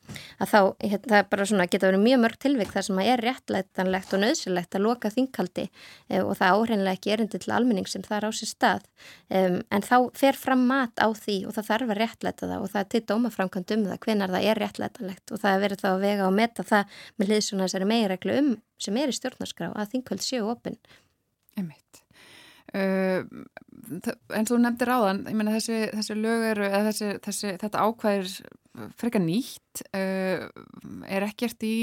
að þá hérna, það er bara svona, geta verið mjög mörg tilvík þar sem að er réttlætanlegt og nöðsilegt að loka þingkaldi um, og það áhreinlega ekki erindi til almenning sem það er á sér stað. Um, en þá fer fram mat á því og það þarf að réttlæta það og það er til dómaframkvæmd um það svona þessari megireglu um sem er í stjórnarskrá að þingkvöld séu opinn. Einmitt. Uh, en þú nefndir áðan, ég menna þessi, þessi lög eru, eða þessi, þessi, þetta ákvæðir frekar nýtt, uh, er ekkert í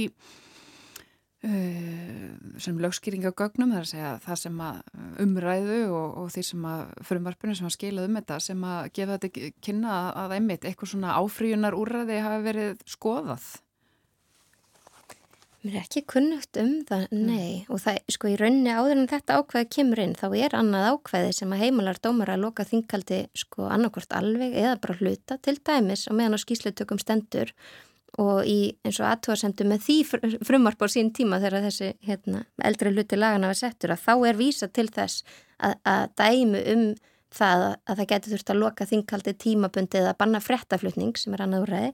uh, sem lögskýringa gögnum, það er að segja það sem að umræðu og, og því sem að frumvarpunum sem að skilað um þetta sem að gefa þetta kynna að einmitt eitthvað svona áfríunar úrraði hafi verið skoðað. Mér er ekki kunnugt um það, mm. nei, mm. og það, sko, í rauninni áður en þetta ákveði kemur inn, þá er annað ákveði sem að heimalar dómar að loka þingaldi, sko, annarkort alveg eða bara hluta til dæmis og meðan á skýslutökum stendur og í eins og aðtóðasemdu með því frumarp á sín tíma þegar þessi, hérna, eldri hluti lagana var settur að þá er vísa til þess að, að dæmu um það að það getur þurft að loka þingkaldi tímabundi eða banna frettaflutning sem er annað úrræði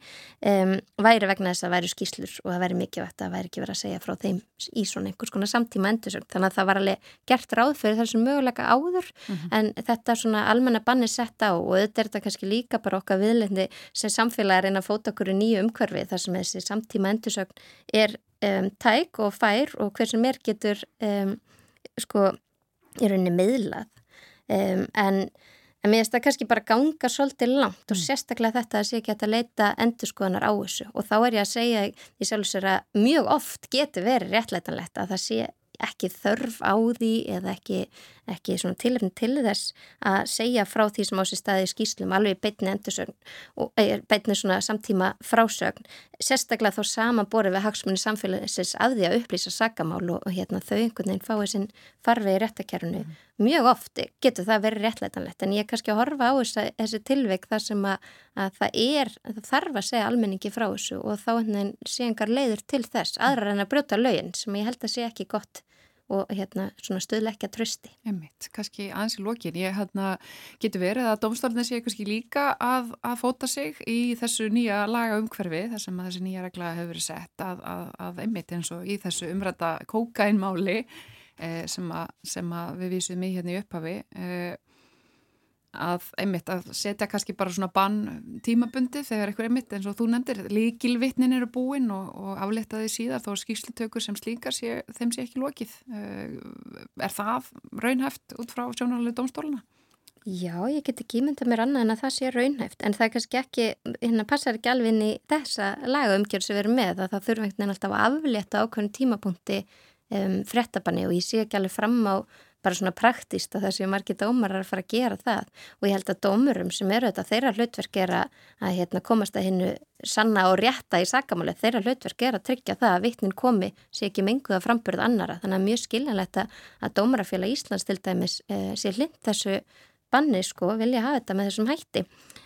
um, væri vegna þess að væri skýslur og það væri mikilvægt að væri ekki verið að segja frá þeim í svona einhvers konar samtíma endursögn þannig að það var alveg gert ráð fyrir þessum möguleika áður mm -hmm. en þetta svona almenna banni sett á og þetta er þetta kannski líka bara okkar viðlendi sem samfélag er einn að fóta okkur í nýju umhverfi þar sem þessi samtíma endursögn er um, tæk og fær og hver sem er getur um, sko í rauninni miðlað um, en, en mér finnst það kannski bara ganga svolítið langt og mm. sérstaklega þetta að sé ekki að leita endurskoðanar á þessu og þá er ég að segja í sjálfsögur að mjög oft getur verið réttleitanlegt að það sé ekki þörf á því eða ekki, ekki tilöfni til þess að segja frá því sem á sér staði skýslum alveg beitni endursögn og eh, beitni svona samtíma frásögn sérstaklega þá sama borið við hagsmunni samfélagsins að því að upplýsa sagamál og, og hérna þau einhvern veginn fáið sinn farvið í réttakernu mm. Mjög ofti getur það verið réttleitanlegt en ég er kannski að horfa á þessa, þessi tilveik þar sem að, að það er það þarf að segja almenningi frá þessu og þá sé engar leiður til þess aðrar en að brjóta lögin sem ég held að sé ekki gott og hérna svona stöðleikja trösti. Emmitt, kannski aðeins í lokin. Ég hérna getur verið að domstofnir sé kannski líka að, að fóta sig í þessu nýja laga umhverfi þar sem að þessi nýja regla hefur verið sett að, að, að emmitt eins og í þessu umræta kókainmáli eh, sem, sem að við vísum í hérna í upphafi. Eh, að einmitt að setja kannski bara svona bann tímabundi þegar eitthvað einmitt eins og þú nefndir, líkilvitnin eru búin og, og aflitaði síðar þó skýrslutökur sem slíkar sé, þeim sé ekki lokið. Eh, er það raunhæft út frá sjónarlega domstóluna? Já, ég get ekki ímynda mér annað en að það sé raunhæft en það er kannski ekki, hérna passar ekki alveg inn í þessa lagaumgjörð sem við erum með að það þurfa einhvern veginn alltaf að aflétta ákveðin tímapunkti um, frettabanni og ég sé ekki alveg fram á bara svona praktist að það séu margir dómarar að fara að gera það. Og ég held að dómurum sem eru þetta, þeirra hlutverk er að, að hérna, komast að hinnu sanna og rétta í sakamáli, þeirra hlutverk er að tryggja það að vittnin komi sé ekki menguða frambyrð annara, þannig að mjög skiljanlegt að dómarafélag Íslands til dæmis e, sé hlind þessu banni sko, vilja hafa þetta með þessum hætti.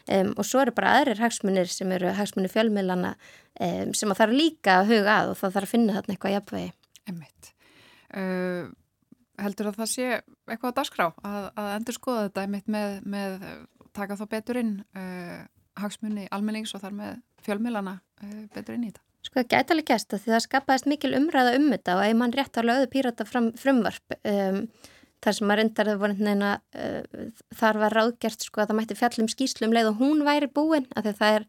Um, og svo eru bara aðrir hagsmunir sem eru hagsmunir fjölmiðlana um, sem að það eru líka að huga að og það þarf að finna þarna eitthvað jafnvegi. Emmitt. Uh, heldur að það sé eitthvað á dagskrá að, að endur skoða þetta einmitt með, með taka þá betur inn uh, hagsmunni almennings og þar með fjölmiðlana uh, betur inn í þetta? Sko það gæti alveg gæst að því það skapaðist mikil umræða um þetta og ef mann rétt á löðu pírata fram, frumvarp um, þar sem maður reyndar að neina, uh, þar var ráðgjert sko að það mætti fjallum skýslum leið og hún væri búin að það er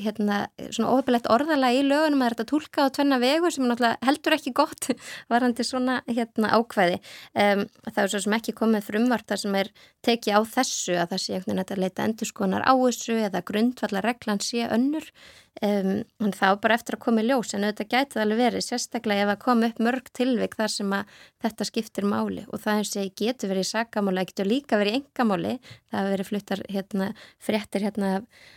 hérna, svona ofabillegt orðala í lögunum að þetta tólka á tvenna vegu sem heldur ekki gott *laughs* varandi svona hérna, ákvæði. Um, það er svo sem ekki komið frumvart þar sem er tekið á þessu að það sé einhvern veginn að leita endurskonar á þessu eða grundvallar reglan sé önnur Um, en þá bara eftir að koma í ljós en auðvitað gæti það alveg verið sérstaklega ef að koma upp mörg tilvik þar sem að þetta skiptir máli. Og það eins og getur verið í sakamáli, það getur líka verið í engamáli, það hefur verið fluttar hérna, fréttir hérna,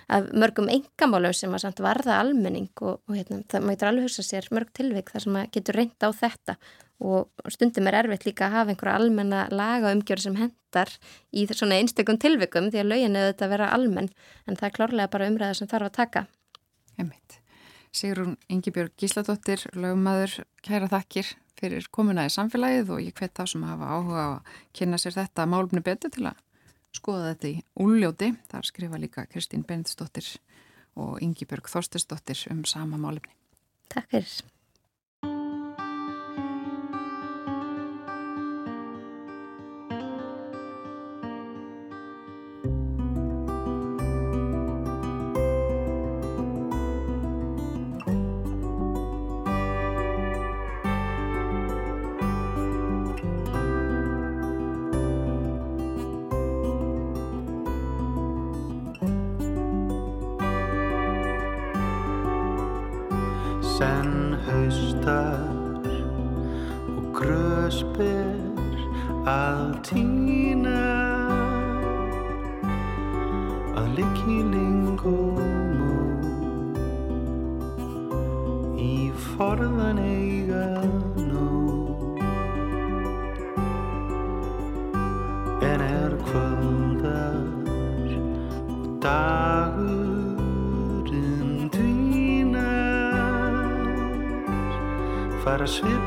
af mörgum engamálum sem að samt varða almenning og, og hérna, það mætur alveg hugsa sér mörg tilvik þar sem að getur reynd á þetta. Og stundum er erfitt líka að hafa einhverja almenna laga umgjör sem hendar í svona einstökum tilvikum því að lögin auðvitað vera almenn. En það er klárlega bara umræða sem þarf að taka Emmitt. Sigrun Ingibjörg Gísladóttir, lögumæður, kæra þakkir fyrir komuna í samfélagið og ég hvet þá sem hafa áhuga á að kynna sér þetta málumni betur til að skoða þetta í úljóti. Þar skrifa líka Kristín Benedistóttir og Ingibjörg Þorstesdóttir um sama málumni. Takk fyrir. atmosphere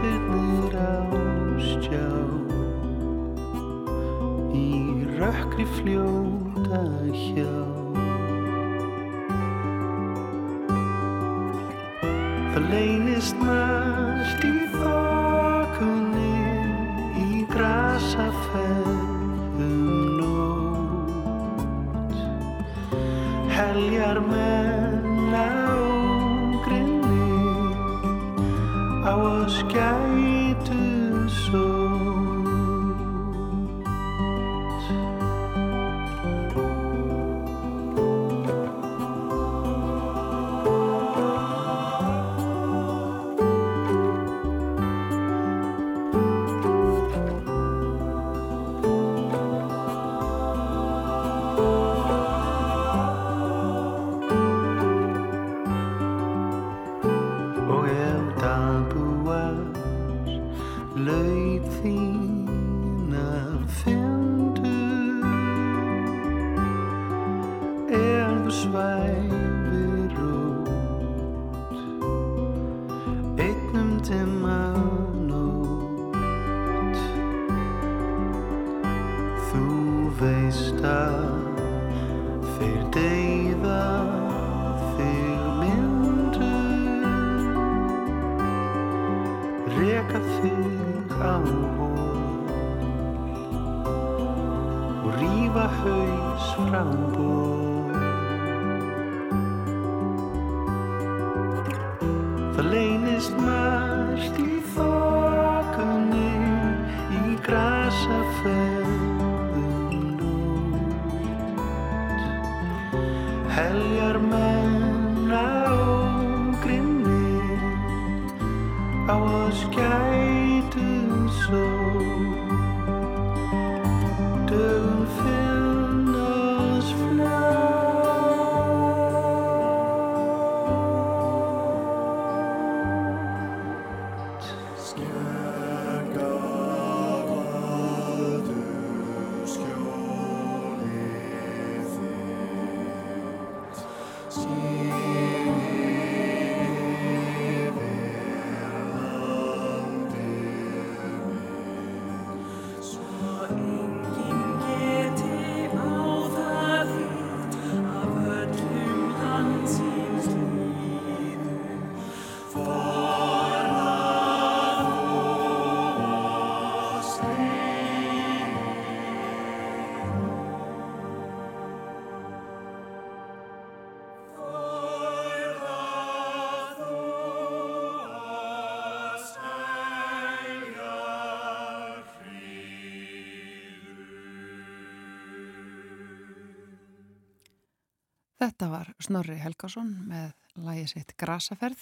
Þetta var Snorri Helgason með lægi sitt Grasaferð.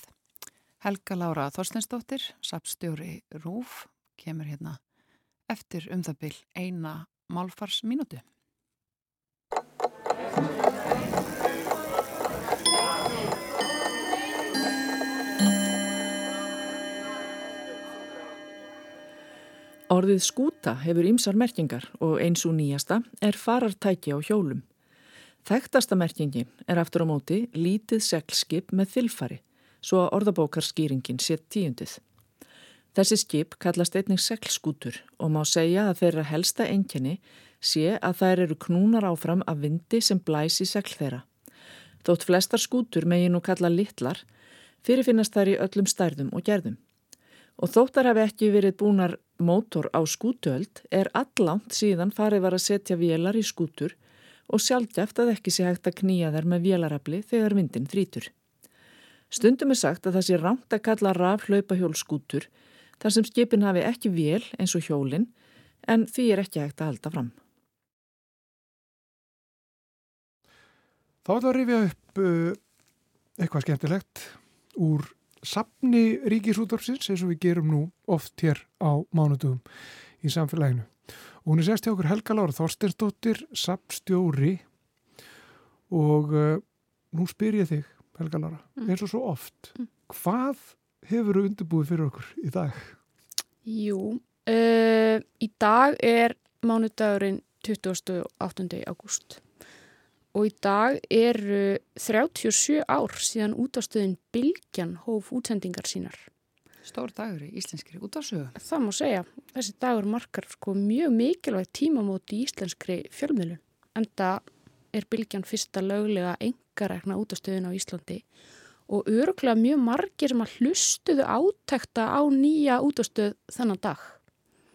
Helga Lára Þorstensdóttir, sapstjóri Rúf, kemur hérna eftir um það byl eina málfars mínútu. Orðið skúta hefur ýmsar merkingar og eins og nýjasta er farartæki á hjólum. Þekktasta merkingin er aftur á móti lítið seglskip með þilfari, svo að orðabókarskýringin sé tíundið. Þessi skip kallast einnig seglskútur og má segja að þeirra helsta enginni sé að þær eru knúnar áfram af vindi sem blæs í segl þeirra. Þótt flestar skútur megi nú kalla litlar, fyrirfinnast þær í öllum stærðum og gerðum. Og þóttar hafi ekki verið búnar mótor á skútuöld er allangt síðan farið var að setja vélar í skútur og sjálfgeft að ekki sé hægt að knýja þær með vélarafli þegar vindin þrítur. Stundum er sagt að það sé rámt að kalla raf hlaupahjól skútur þar sem skipin hafi ekki vél eins og hjólin en því er ekki hægt að halda fram. Þá er það að rifja upp uh, eitthvað skemmtilegt úr sapni ríkisútdórsins eins og við gerum nú oft hér á mánudugum í samfélaginu. Og hún er sérst hjá okkur Helga Lára Þorstensdóttir, sapstjóri og uh, nú spyr ég þig, Helga Lára, eins og svo oft, hvað hefur þú undirbúið fyrir okkur í dag? Jú, uh, í dag er mánudagurinn 28. ágúst og í dag eru 37 ár síðan útastöðin Bilgjan hóf útsendingar sínar. Stór dagur í íslenskri útásögu. Það má segja, þessi dagur markar sko mjög mikilvægt tímamóti í íslenskri fjölmiðlu. Enda er Bilgjan fyrsta löglega engarekna útastöðin á Íslandi og öruglega mjög margir sem að hlustuðu átækta á nýja útastöð þennan dag.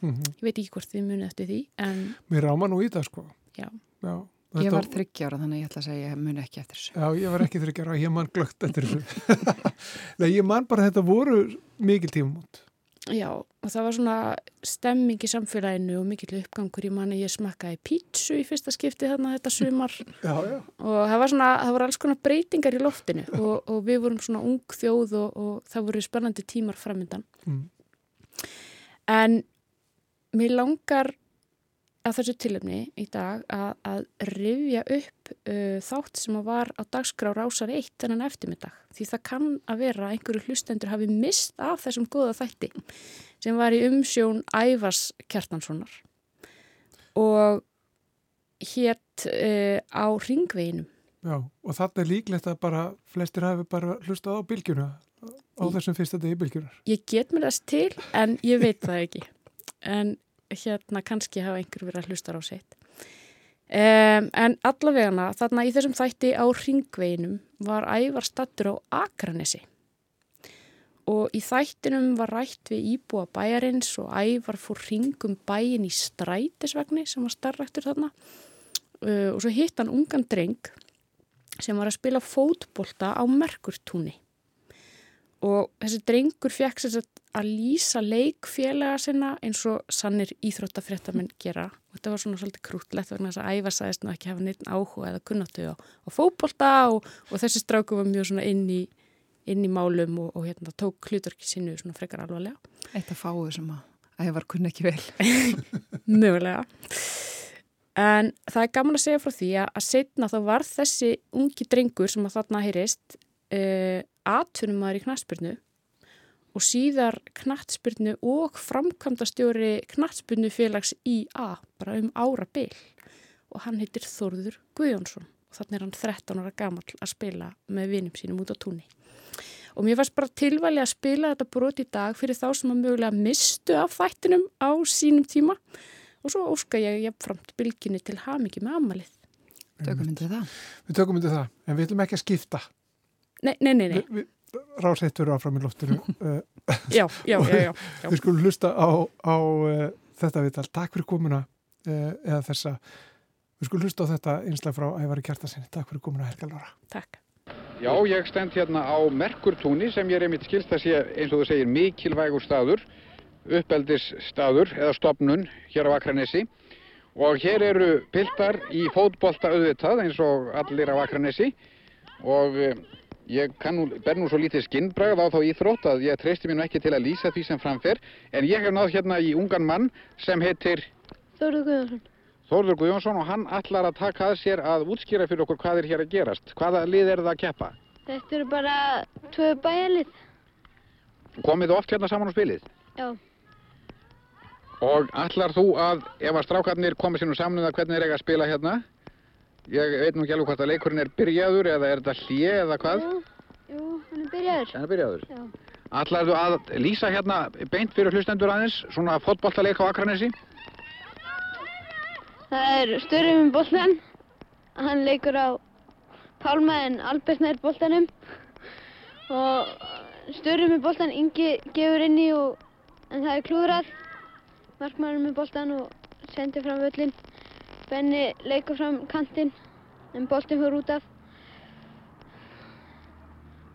Mm -hmm. Ég veit ekki hvort þið munið eftir því, en Mér ráma nú í það sko. já, Já, Ég var þryggjára þannig að ég ætla að segja ég muni ekki eftir þessu. Já, ég var ekki þryggjara, ég man glögt eftir þessu. *laughs* Nei, ég man bara að þetta voru mikil tímumót. Já, og það var svona stemming í samfélaginu og mikill uppgangur í manni. Ég smakkaði pítsu í fyrsta skipti þarna þetta sumar Já, já. og það var svona, það voru alls konar breytingar í loftinu og, og við vorum svona ung þjóð og, og það voru spennandi tímar framöndan. Mm. En mér langar að þessu tilöfni í dag að, að rifja upp uh, þátt sem að var á dagskrá rásar eitt þennan eftirmiddag. Því það kann að vera einhverju hlustendur hafi mist af þessum góða þætti sem var í umsjón Ævars Kjartanssonar og hétt uh, á ringveginum. Já, og þarna er líklegt að bara flestir hafi bara hlustað á bylgjuna á Í- þessum fyrsta degi bylgjunar. Ég get mér þess til en ég veit það ekki. En hérna kannski hafa einhver verið að hlusta á sitt. Um, en allavegana þarna í þessum þætti á ringveginum var ævar stattur á Akranesi. Og í þættinum var rætt við íbúa bæjarins og ævar fór ringum bæin í strætisvagni sem var starraktur þarna. uh, og svo hitt hann ungan dreng sem var að spila fótbolta á Merkurtúni og þessi drengur fekk sér að lýsa leikfélaga sinna eins og sannir íþróttafréttamenn gera og þetta var svona svolítið krútlegt vegna þess að æfa sæðist nú ekki hafa neitt áhuga eða kunnáttu á, á fótbolta og, og þessi stráku var mjög svona inn í, inn í málum og, og hérna tók hlutarki sinnu svona frekar alvarlega. Eitt að fáu sem að æfa var kunn ekki vel. *laughs* Mögulega. En það er gaman að segja frá því að setna þá var þessi ungi drengur sem að þarna heyrist uh, atvinnum maður í knatsbyrnu og síðar knatsbyrnu og framkvæmdastjóri knatsbyrnu félags IA bara um ára byl og hann heitir Þorður Guðjónsson og þannig er hann 13 ára gammal að spila með vinum sínum út á túnni. Og mér fannst bara tilvæli að spila þetta brot í dag fyrir þá sem að mögulega mistu af þættinum á sínum tíma og svo óska ég jafnframt bylginni til hamingi með amalið. Tökum myndið það. Við tökum myndið það, en við ætlum ekki að skipta. Nei, nei, nei. nei. Vi, Rásettur áfram í loftinu. *laughs* já, já, já, já, já. Við skulum hlusta á, á uh, þetta viðtal. Takk fyrir komuna uh, eða þessa. Við skulum hlusta á þetta einslega frá Ævari Kjartasinni. Takk fyrir komuna, Helga Lóra. Takk. Já, ég stend hérna á Merkurtúni sem ég er einmitt skilst að sé eins og þú segir mikilvægur staður, uppeldisstaður eða stopnun hér á Akranesi og hér eru piltar í fótbolta auðvitað eins og allir á Akranesi og ég nú, ber nú svo lítið skinnbragð á þá íþrótt að ég treysti mér nú ekki til að lýsa því sem framfer en ég hef náð hérna í ungan mann sem heitir Þórður Guðjónsson. Þórður Guðjónsson og hann ætlar að taka að sér að útskýra fyrir okkur hvað er hér að gerast. Hvaða lið er það að keppa? Þetta eru bara tvö bæjarlið. Komið oft hérna saman á spilið? Já. Og ætlar þú að, ef að strákarnir komið nú saman um það hvernig þeir eiga að spila hérna, ég veit nú ekki alveg hvort að leikurinn er byrjaður eða er þetta hlið eða hvað? Jú, jú, hann er byrjaður. Hann er byrjaður? Já. Þú að lýsa hérna beint fyrir hlustendur aðeins, svona fótballtaleik á Akranesi? Það er störum með boltan. Hann leikur á Pálma en Albert nær boltanum. Og störum með boltan, Ingi gefur inn í og en það er klúðrað. Markmannur með boltan og sendir fram völlin. Benni leikur fram kantinn en boltin fyrir út af.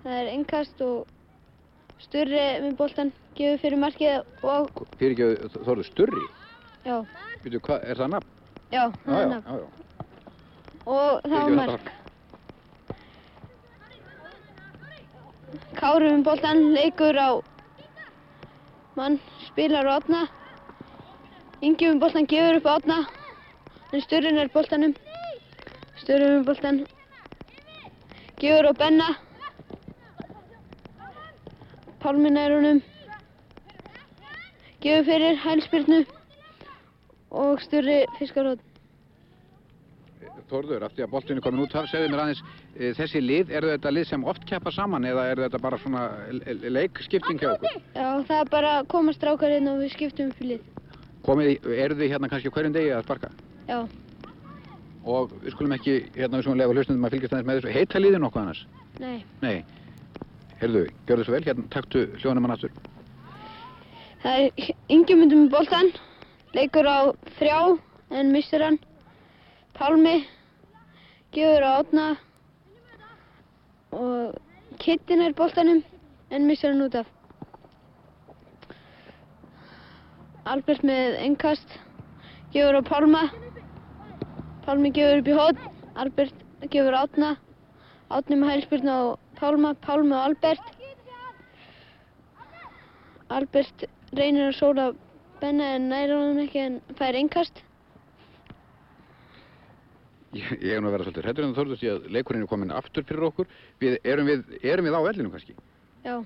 Það er innkast og Sturri með boltan gefur fyrir markið og... Fyrir ekki, Þórður, Sturri? Já. Veitu, hvað, er það nafn? Já, það er nafn. Já, já, Og það var mark. Kári með boltan leikur á mann, spilar á átna. Ingi með boltan gefur upp átna. En Sturrin er boltanum. Sturri með boltan gefur á Benna. Pálmin er honum. Gefur fyrir hælspyrnu og Sturri fiskarótt. Þórður, aftur að boltinu komin út, segðu mér aðeins, e, þessi lið, eru þetta lið sem oft keppa saman eða eru þetta bara svona leikskipting hjá okkur? Já, það er bara að koma strákar inn og við skiptum í lið. Komið, eru þið hérna kannski hverjum degi að sparka? Já. Og við skulum ekki, hérna við skulum lefa hlustundum að fylgjast aðeins með þessu, heita liðið nokkuð annars? Nei. Nei. Herðu, gjör þið svo vel, hérna taktu hljóðanum hann aftur. Það er yngjumundum með boltan, leikur á þrjá en mistur hann. Pálmi gefur á átna og Kittin er boltanum en mistur hann út af. Albert með engkast, gefur á Pálma. Pálmi gefur upp í hótt, Albert gefur átna. Átni með hælspyrna á Pálma, Pálmi og Albert. Albert reynir að sóla Benna en næra honum ekki en fær engkast. Ég, ég er nú að vera svolítið hrættur en þorðust ég að leikurinn er komin aftur fyrir okkur. Við, erum, við, erum við á ellinu kannski? Já.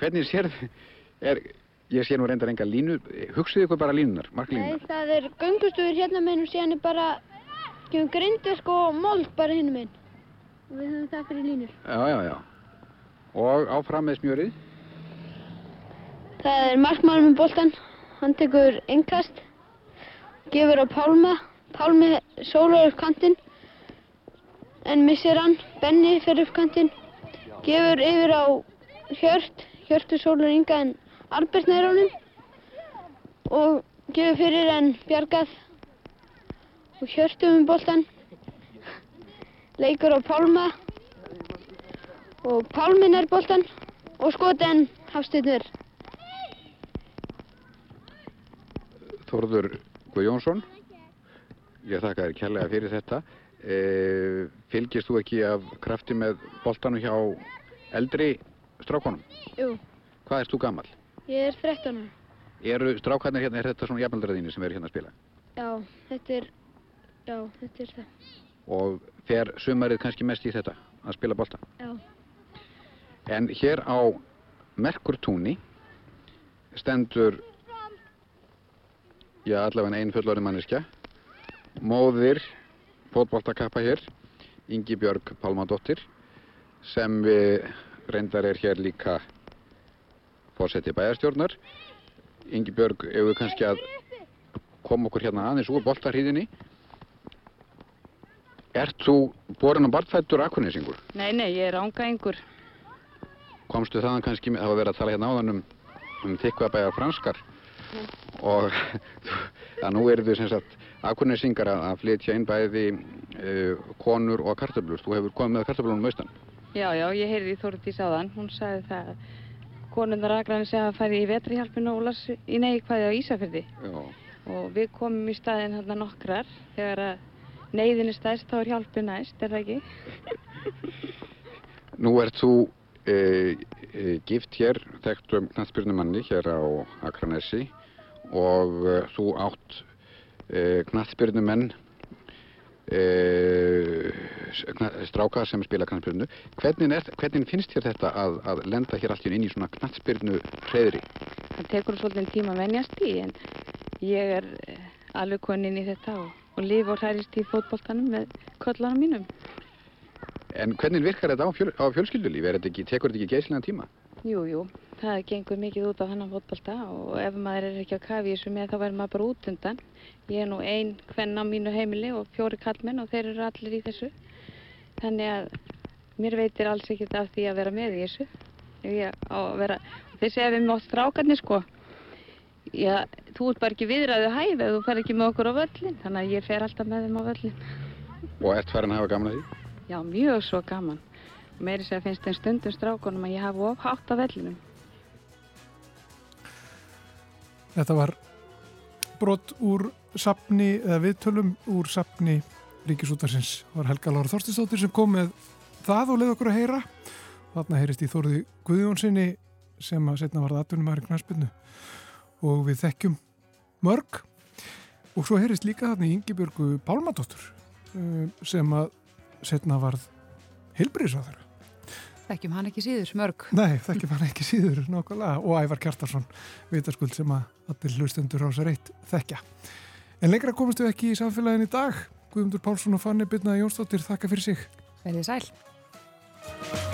Hvernig sér þið, er, ég sé nú reyndar enga línu, hugsiðu ykkur bara línunar, Nei, marklínunar? það er göngustúður hérna með hennum síðan er bara, gefum grindisk og mold bara hinn með Og við höfum það fyrir línur. Já, já, já. Og áfram með smjörið? Það er markmaður með boltan, hann tekur engkast, gefur á Pálma, Pálmi sólar upp kantinn, en missir hann, Benni fyrir upp kantinn, gefur yfir á Hjört, Hjörtur sólar ynga en Albert nær honum. Og gefur fyrir en bjargað og Hjörtur með boltan, leikur á Pálma og Pálmin er boltan og skotin Hafstýrnur. Þorður Guðjónsson, ég þakka þér kærlega fyrir þetta. E, fylgist þú ekki af krafti með boltanu hjá eldri strákonum? Jú, Hvað ert þú gammal? ég er 13 ára. Eru strákarnir hérna, er þetta svona jafnaldraðinni sem eru hérna að spila? Já, þetta er, já, þetta er það. Og fer sumarið kannski mest í þetta, að spila bolta? Já. En hér á Merkurtúni stendur, já allavega einn fullorðin manneskja, móðir fótboltakappa hér, Ingi Björg Pálmadóttir, sem við reyndar er hér líka fórseti bæjarstjórnar. Ingi Björg, ef við kannski að koma okkur hérna aðeins úr boltarhýðinni. Ert þú borin á barnfættur akkurnesingur? Nei, nei, ég er ángaengur. komstu þaðan kannski, það var verið að tala hérna áðan um, um þykvabæjar franskar og *laughs* að nú eru þau sem sagt akurnesingar að flytja inn bæði uh, konur og kartöflur. Þú hefur komið með kartöflunum austan. Já, já, ég heyrði í Þórdís áðan. Hún sagði það að konundar aðgræni segja að færi í vetrihjálpinu og las í neikvæði á Ísafjörði. Já. Og við komum í staðinn hérna nokkrar. Þegar að neyðin er stæst, þá er hjálpi næst, er það ekki? *laughs* Nú ert þú uh, uh, gift hér, þekktum knattspyrnumanni hér á Akranesi og uh, þú átt knattspyrnumenn uh, stráka sem spila knattspyrnu. Hvernig, er, hvernig finnst þér þetta að, að lenda hér einu inn í svona knattspyrnu hreðri? Það tekur svolítið tíma að venjast í, en ég er alveg konin í þetta og, og lif og hærist í fótboltanum með kollanum mínum. En hvernig virkar þetta á, fjöl, á fjölskyldulífi? Tekur þetta ekki geyslega tíma? Jú, jú, það gengur mikið út á hennan fótbolta og ef maður er ekki að kafi í þessu með þá verður maður bara út undan. Ég er nú ein hvenn á mínu heimili og fjóri kallmenn og þeir eru allir í þessu. Þannig að mér veitir alls ekkert af því að vera með í þessu. Ef á vera, þeir segja við mótt strákarnir sko, já, þú ert bara ekki viðræðu hæf ef þú fer ekki með okkur á völlin. Þannig að ég fer alltaf með þeim á völlin. Og ert farin að hafa gaman að því? Já, mjög svo gaman. Meiri segja finnst þeim stundum strákunum að ég hafa of hátt á vellinum. Þetta var brot úr sapni, eða viðtölum úr sapni Ríkisútarsins. Var Helga Lára Þorstistóttir sem kom með það og leið okkur að heyra. Þarna heyrist í Þóruði Guðjónsinni sem að setna varða atvinnumæri knarspinnu og við þekkjum mörg og svo heyrist líka þarna í Ingibjörgu Pálmadóttur eh, sem að setna varð heilbriðsáður. Þekkjum hann ekki síður, mörg. Nei, þekkjum hann ekki síður nokkulega og Ævar Kjartarsson vitaskuld sem að allir hlustendur á sér eitt þekkja. En lengra komumst við ekki í samfélagin í dag. Guðmundur Pálsson og Fanni Byrnaði Jónsdóttir þakka fyrir sig. Verðið sæl.